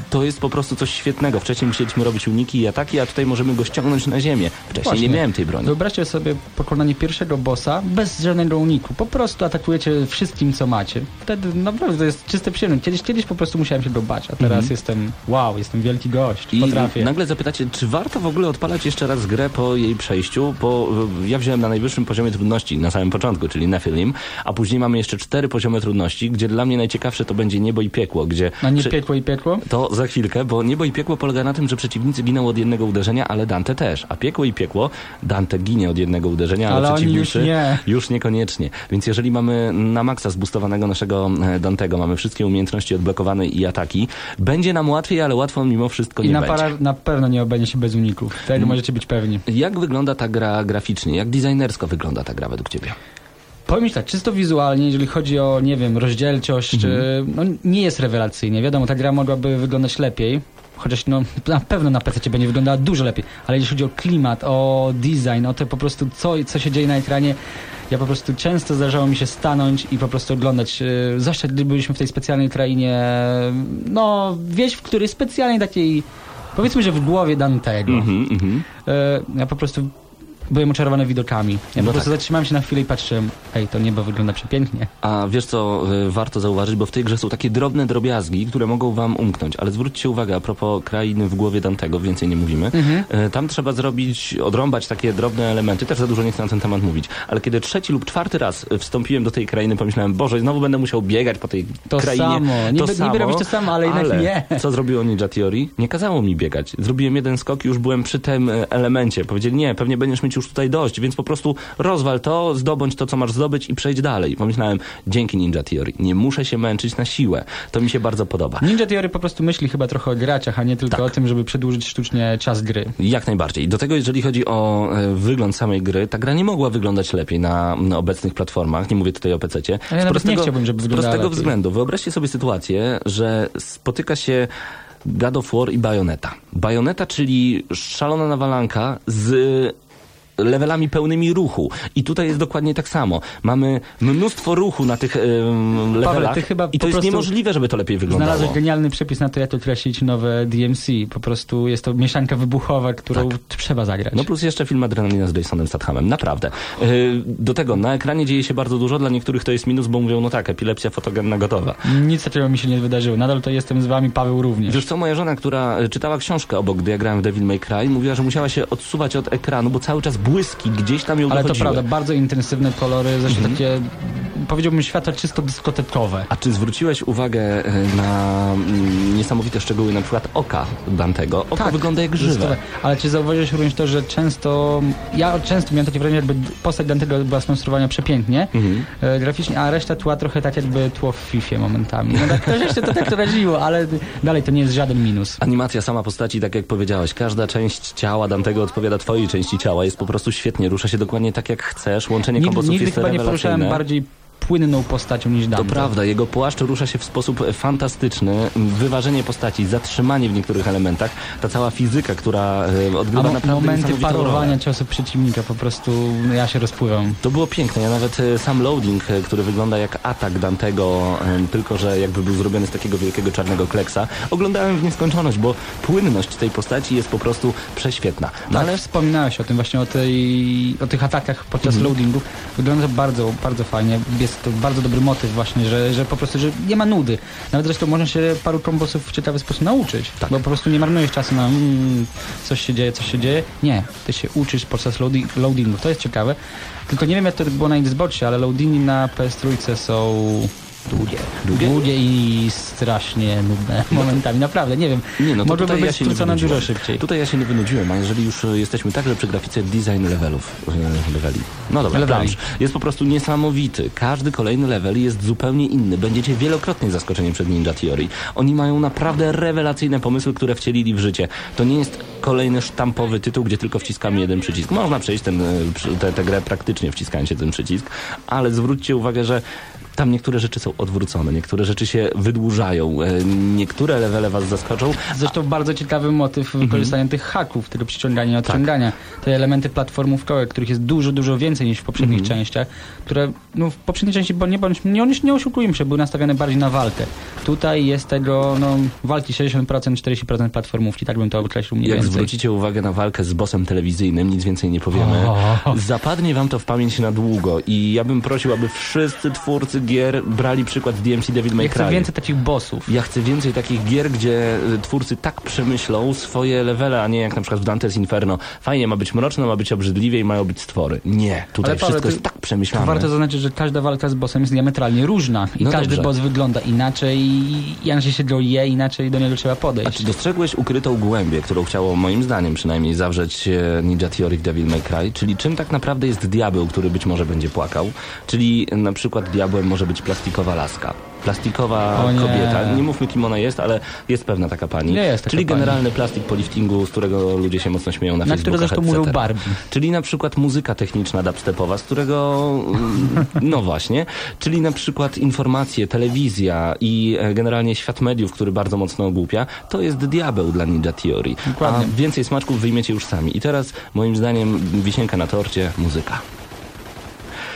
To jest po prostu coś świetnego. Wcześniej musieliśmy robić uniki i ataki, a tutaj możemy go ściągnąć na ziemię. Wcześniej Właśnie. nie miałem tej broni. Wyobraźcie sobie pokonanie pierwszego bossa bez żadnego uniku. Po prostu atakujecie wszystkim, co macie. Wtedy naprawdę to jest czyste przyjemne. Kiedyś, kiedyś po prostu musiałem się go bać, a teraz jestem wow, jestem wielki gość. I Potrafię. nagle zapytacie, czy warto w ogóle odpalać jeszcze raz grę po jej przejściu? Bo y, ja wziąłem na najwyższym poziomie trudności na samym początku, czyli Nephilim, a później mamy jeszcze cztery poziomy trudności, gdzie dla mnie najciekawsze to będzie niebo i piekło, gdzie... A nie przy- piekło i piekło? To za chwilkę, bo niebo i piekło polega na tym, że przeciwnicy giną od jednego uderzenia, ale Dante też. A piekło i piekło, Dante ginie od jednego uderzenia, ale, Ale przeciwnicy już nie. już niekoniecznie. Więc jeżeli mamy na maksa zbustowanego naszego e, Dantego, mamy wszystkie umiejętności odblokowane i ataki, będzie nam łatwiej, ale łatwo mimo wszystko I nie na, będzie. para, na pewno nie obędzie się bez uników. Tego możecie być pewni. Jak wygląda ta gra graficznie? Jak designersko wygląda ta gra według ciebie? Powiem tak, czysto wizualnie, jeżeli chodzi o, nie wiem, rozdzielczość, Mhm. e, no nie jest rewelacyjnie. Wiadomo, ta gra mogłaby wyglądać lepiej. Chociaż no, na pewno na PC będzie wyglądała dużo lepiej, ale jeśli chodzi o klimat, o design, o to po prostu co, co się dzieje na ekranie, ja po prostu często zdarzało mi się stanąć i po prostu oglądać, e, zwłaszcza gdy byliśmy w tej specjalnej krainie, no wieś, w której specjalnej takiej, powiedzmy, że w głowie Dantego. Mhm, mhm. E, ja po prostu byłem oczarowany widokami. Ja No po prostu tak. zatrzymałem się na chwilę i patrzyłem, ej, to niebo wygląda przepięknie. A wiesz co y, warto zauważyć, bo w tej grze są takie drobne drobiazgi, które mogą wam umknąć, ale zwróćcie uwagę a propos krainy w głowie Dantego, więcej nie mówimy. Y, Tam trzeba zrobić, odrąbać takie drobne elementy, też za dużo nie chcę na ten temat mówić, ale kiedy trzeci lub czwarty raz y, wstąpiłem do tej krainy, pomyślałem, Boże, znowu będę musiał biegać po tej To krainie. samo. Niby- niby robić to samo, ale jednak nie. Co zrobiło Ninja Theory? Nie kazało mi biegać. Zrobiłem jeden skok i już byłem przy tym y, elemencie. Powiedzieli, nie, pewnie będziesz mieć już tutaj dość, więc po prostu rozwal to, zdobądź to, co masz zdobyć i przejdź dalej. Pomyślałem, dzięki Ninja Theory, nie muszę się męczyć na siłę. To mi się bardzo podoba. Ninja Theory po prostu myśli chyba trochę o graczach, a nie tylko Tak. o tym, żeby przedłużyć sztucznie czas gry. Jak najbardziej. Do tego, jeżeli chodzi o e, wygląd samej gry, ta gra nie mogła wyglądać lepiej na, na obecnych platformach. Nie mówię tutaj o PC-cie. Ja nawet nie chciałbym, żeby z wyglądała prostego lepiej. względu. Wyobraźcie sobie sytuację, że spotyka się God of War i Bayonetta. Bayonetta, czyli szalona nawalanka z levelami pełnymi ruchu. I tutaj jest dokładnie tak samo. Mamy mnóstwo ruchu na tych em, levelach chyba i to jest niemożliwe, żeby to lepiej wyglądało. Znalazłeś genialny przepis na to, jak określić nowe DMC. Po prostu jest to mieszanka wybuchowa, którą trzeba zagrać. No plus jeszcze film Adrenalina z Jasonem Stathamem. Naprawdę. Yy, Do tego, na ekranie dzieje się bardzo dużo. Dla niektórych to jest minus, bo mówią, no tak, epilepsja fotogenna gotowa. Nic takiego mi się nie wydarzyło. Nadal to jestem z wami, Paweł również. Wiesz co, moja żona, która czytała książkę obok, gdy ja grałem w Devil May Cry, mówiła, że musiała się odsuwać od ekranu, bo cały czas błyski gdzieś tam ją Ale to dochodziły. prawda, bardzo intensywne kolory, zresztą Mhm. takie, powiedziałbym, światło czysto dyskotekowe. A czy zwróciłeś uwagę y, na mm, niesamowite szczegóły, na przykład oka Dantego? Oko Tak, wygląda jak żywe. Ale czy zauważyłeś również to, że często, ja często miałem takie wrażenie, jakby postać Dantego była skonstruowana przepięknie, Mhm. e, graficznie, a reszta tła trochę tak jakby tło w FIFA momentami. No tak, to jeszcze to tak raziło, ale dalej to nie jest żaden minus. Animacja sama postaci, tak jak powiedziałeś, każda część ciała Dantego odpowiada twojej części ciała, jest po prostu świetnie, rusza się dokładnie tak jak chcesz, łączenie kombosów nigdy jest chyba nie poruszałem bardziej płynną postacią niż To Dante. prawda, jego płaszcz rusza się w sposób fantastyczny, wyważenie postaci, zatrzymanie w niektórych elementach, ta cała fizyka, która e, odgrywa mo- naprawdę momenty parowania rolę. ciosów przeciwnika, po prostu no, ja się rozpływam. To było piękne, ja nawet e, sam loading, e, który wygląda jak atak Dantego, e, tylko że jakby był zrobiony z takiego wielkiego czarnego kleksa, oglądałem w nieskończoność, bo płynność tej postaci jest po prostu prześwietna. No No, ale wspominałeś o tym właśnie, o, tej, o tych atakach podczas Mhm. loadingu. Wygląda to bardzo, bardzo fajnie. Jest to bardzo dobry motyw właśnie, że, że po prostu, że nie ma nudy. Nawet zresztą można się paru kombosów w ciekawy sposób nauczyć. Tak. Bo po prostu nie marnujesz czasu na mm, coś się dzieje, coś się dzieje. Nie, ty się uczysz podczas loadi loadingu. To jest ciekawe. Tylko nie wiem jak to było na Xboxie, ale loadingi na PS3 są długie. Długie? Długie i strasznie nudne momentami. Naprawdę, nie wiem. Nie, no tutaj być ja się nie skrócone dużo szybciej. Tutaj ja się nie wynudziłem, a jeżeli już e, jesteśmy także przy grafice design levelów, e, leveli. No dobra, Leveli. plansz. Jest po prostu niesamowity. Każdy kolejny level jest zupełnie inny. Będziecie wielokrotnie zaskoczeni przed Ninja Theory. Oni mają naprawdę rewelacyjne pomysły, które wcielili w życie. To nie jest kolejny sztampowy tytuł, gdzie tylko wciskamy jeden przycisk. Można przejść ten, e, tę tę grę praktycznie wciskając się ten przycisk, ale zwróćcie uwagę, że Tam niektóre rzeczy są odwrócone, niektóre rzeczy się wydłużają, e, niektóre levele was zaskoczą. Zresztą bardzo ciekawy motyw Mhm. wykorzystania tych haków, tego przyciągania i Tak. odciągania. Te elementy platformówkowe, których jest dużo, dużo więcej niż w poprzednich Mhm. częściach, które no, w poprzedniej części, bo nie, bądź, nie, nie oszukujmy się, były nastawione bardziej na walkę. Tutaj jest tego, no, walki 60%, 40% platformówki, tak bym to określił mniej Jak więcej. zwrócicie uwagę na walkę z bossem telewizyjnym, nic więcej nie powiemy, zapadnie wam to w pamięć na długo i ja bym prosił, aby wszyscy twórcy gier brali przykład z DMC Devil May Ja chcę Cry. więcej takich bossów. Ja chcę więcej takich gier, gdzie y, twórcy tak przemyślą swoje levele, a nie jak na przykład w Dante's Inferno. Fajnie, ma być mroczno, ma być obrzydliwie i mają być stwory. Nie, tutaj Ale Paweł, wszystko to- jest tak To przemyślane. warto zaznaczyć, że każda walka z bossem jest diametralnie różna i No każdy dobrze. boss wygląda inaczej, inaczej się go je, inaczej do niego trzeba A podejść. czy dostrzegłeś ukrytą głębię, którą chciało moim zdaniem przynajmniej zawrzeć e, Ninja Theory w Devil May Cry? Czyli czym tak naprawdę jest diabeł, który być może będzie płakał? Czyli na przykład diabłem może być plastikowa laska. Plastikowa nie. kobieta. Nie mówmy kim ona jest, ale jest pewna taka pani. Nie jest taka Czyli pani. generalny plastik po liftingu, z którego ludzie się mocno śmieją na, Na Facebookach, zresztą etc. mówią Barbie. Czyli na przykład muzyka techniczna dubstepowa, z którego, mm, no właśnie, czyli na przykład informacje, telewizja i e, generalnie świat mediów, który bardzo mocno ogłupia, to jest diabeł dla Ninja Theory. Dokładnie. A więcej smaczków wyjmiecie już sami. I teraz, moim zdaniem, wisienka na torcie, muzyka.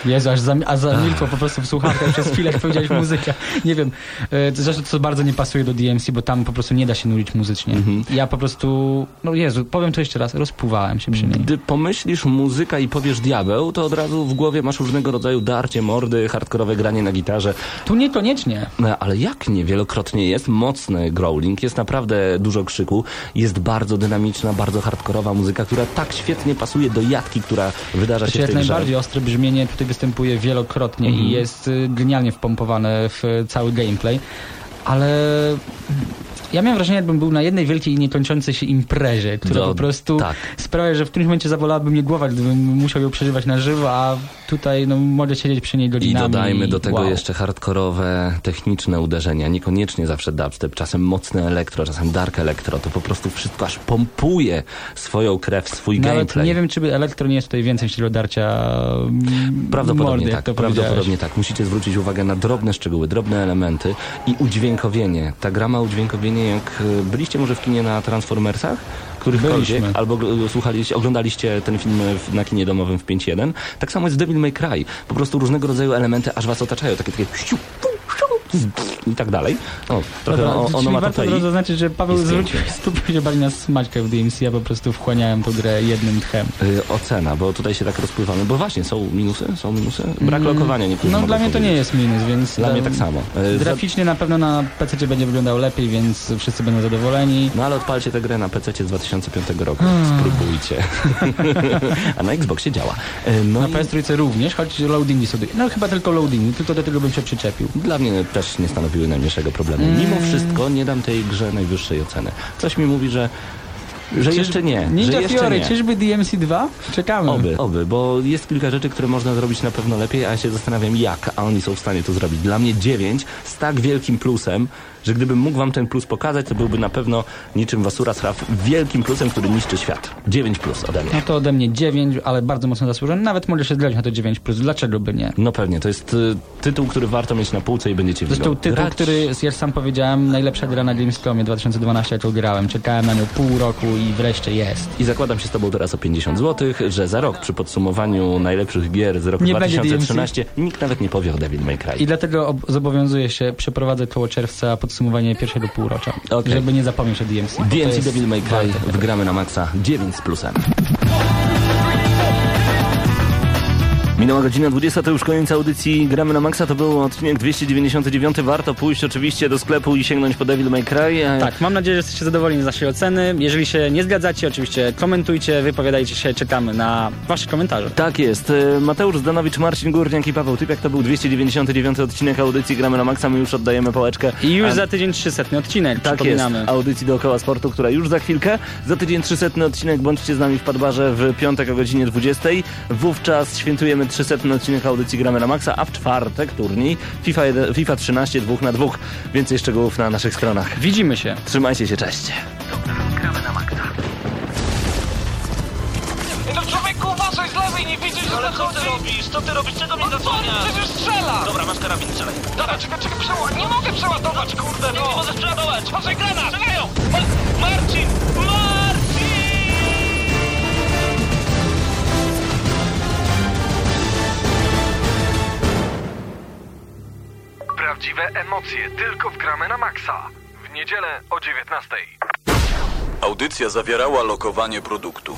Jezu, aż, zam, aż zamilkło po prostu w słuchawkach przez chwilę, jak powiedziałeś muzyka. Nie wiem, e, zresztą to bardzo nie pasuje do DMC, bo tam po prostu nie da się nudzić muzycznie. Mhm. Ja po prostu, no Jezu, powiem to jeszcze raz, rozpływałem się przy niej. Gdy pomyślisz muzyka i powiesz diabeł, to od razu w głowie masz różnego rodzaju darcie mordy, hardkorowe granie na gitarze. Tu niekoniecznie. No, ale jak nie? Wielokrotnie jest mocny growling, jest naprawdę dużo krzyku, jest bardzo dynamiczna, bardzo hardkorowa muzyka, która tak świetnie pasuje do jatki, która wydarza się w tej jak grze. najbardziej ostre brzmienie tutaj występuje wielokrotnie Mhm. i jest y, genialnie wpompowane w cały gameplay, ale ja miałem wrażenie, jakbym był na jednej wielkiej niekończącej się imprezie, która No, po prostu tak. sprawia, że w którymś momencie zawolałaby mnie głowa, gdybym musiał ją przeżywać na żywo, a tutaj no, mogę siedzieć przy niej I godzinami. dodajmy do tego wow. jeszcze hardkorowe, techniczne uderzenia, niekoniecznie zawsze dubstep, czasem mocne elektro, czasem dark elektro, to po prostu wszystko aż pompuje swoją krew, swój Nawet gameplay. nie wiem, czy by elektro nie jest tutaj więcej niż darcia mm, Prawdopodobnie mordy, tak, prawdopodobnie tak. Musicie zwrócić uwagę na drobne szczegóły, drobne elementy i udźwiękowienie. Ta gra ma udźwiękowienie, jak e, byliście może w kinie na Transformersach? Którychkolwiek, Byliśmy. albo słuchaliście, oglądaliście ten film w, na kinie domowym w 5.1. Tak samo jest w Devil May Cry. Po prostu różnego rodzaju elementy aż was otaczają, takie takie siu, fu, siu, i tak dalej. O, trochę Dobra, o, ono ma warto tutaj. zaznaczyć, że Paweł zwrócił stopy się bali na smaczkę w DMC, ja po prostu wchłaniałem tą grę jednym tchem. Y, ocena, bo tutaj się tak rozpływamy. Bo właśnie, są minusy? Są minusy? Brak lokowania niektórzy No dla mnie to nie jest minus, więc... Dla mnie tak samo. Y, za- Graficznie na pewno na PC będzie wyglądał lepiej, więc wszyscy będą zadowoleni. No ale odpalcie tę grę na PC z 2005 roku. Hmm. Spróbujcie. A na Xboxie działa. E, No Na i PS3 również, choć loadingi są... No chyba tylko loadingi, tylko do tego bym się przyczepił. dla mnie też nie stanowiły najmniejszego problemu. Mimo wszystko nie dam tej grze najwyższej oceny. Coś mi mówi, że, że jeszcze nie. że Ninja jeszcze Theory, nie. czyżby DMC 2? Czekamy. Oby, oby, bo jest kilka rzeczy, które można zrobić na pewno lepiej, a ja się zastanawiam jak, a oni są w stanie to zrobić. Dla mnie 9 z tak wielkim plusem, że gdybym mógł wam ten plus pokazać, to byłby na pewno niczym Wasura Sraf wielkim plusem, który niszczy świat. 9 plus ode mnie. No to ode mnie 9, ale bardzo mocno zasłużony. Nawet mogę się zgodzić na to 9+, plus. dlaczego by nie? No pewnie, to jest y, tytuł, który warto mieć na półce i będziecie Zresztą widzą. tytuł, Grać- który, jak sam powiedziałem, najlepsza gra na Gamescomie 2012, jaką grałem. Czekałem na nią pół roku i wreszcie jest. I zakładam się z tobą teraz o 50 zł, że za rok przy podsumowaniu najlepszych gier z roku Nie będzie 2013 nikt nawet nie powie o Devil May Cry. I dlatego ob- zobowiązuję się przeprowadzę koło czerwca podsumowanie pierwszego półrocza, Okej. żeby nie zapomnieć o DMC. DMC Devil May Cry warte. wgramy na maksa 9 z plusem. Minęła godzina 20, to już koniec audycji Gramy na Maxa, to był odcinek 299. Warto pójść oczywiście do sklepu i sięgnąć po Devil May Cry. Tak, mam nadzieję, że jesteście zadowoleni z naszej oceny. Jeżeli się nie zgadzacie, oczywiście komentujcie, wypowiadajcie się, czekamy na wasze komentarze. Tak jest. E, Mateusz Zdanowicz, Marcin Górniak i Paweł Typiak. To był 299 odcinek audycji Gramy na Maxa. My już oddajemy pałeczkę. I już A- za tydzień 300 odcinek, Tak jest, audycji dookoła sportu, która już za chwilkę. Za tydzień 300 odcinek, bądźcie z nami w Padbarze w piątek o godzinie 20. Wówczas świętujemy 300 odcinek audycji Gramy na Maxa, a w czwartek turniej FIFA, 1, FIFA 13 2 na 2. Więcej szczegółów na naszych stronach. Widzimy się. Trzymajcie się, cześć. Ej, No człowieku, uważaj z lewej, nie widzisz, że Ale co ty robisz? Co ty robisz? Czego mnie No co, zasłaniasz? przecież strzela! Dobra, masz karabin, strzelaj. Dobra, czekaj, czekaj, przeład... Nie mogę przeładować, kurde, Nie, nie no! możesz przeładować. Proszę, granat! Strzelają! Ma- Marcin! Marcin! Prawdziwe emocje tylko w gramy na maksa. W niedzielę o 19. Audycja zawierała lokowanie produktu.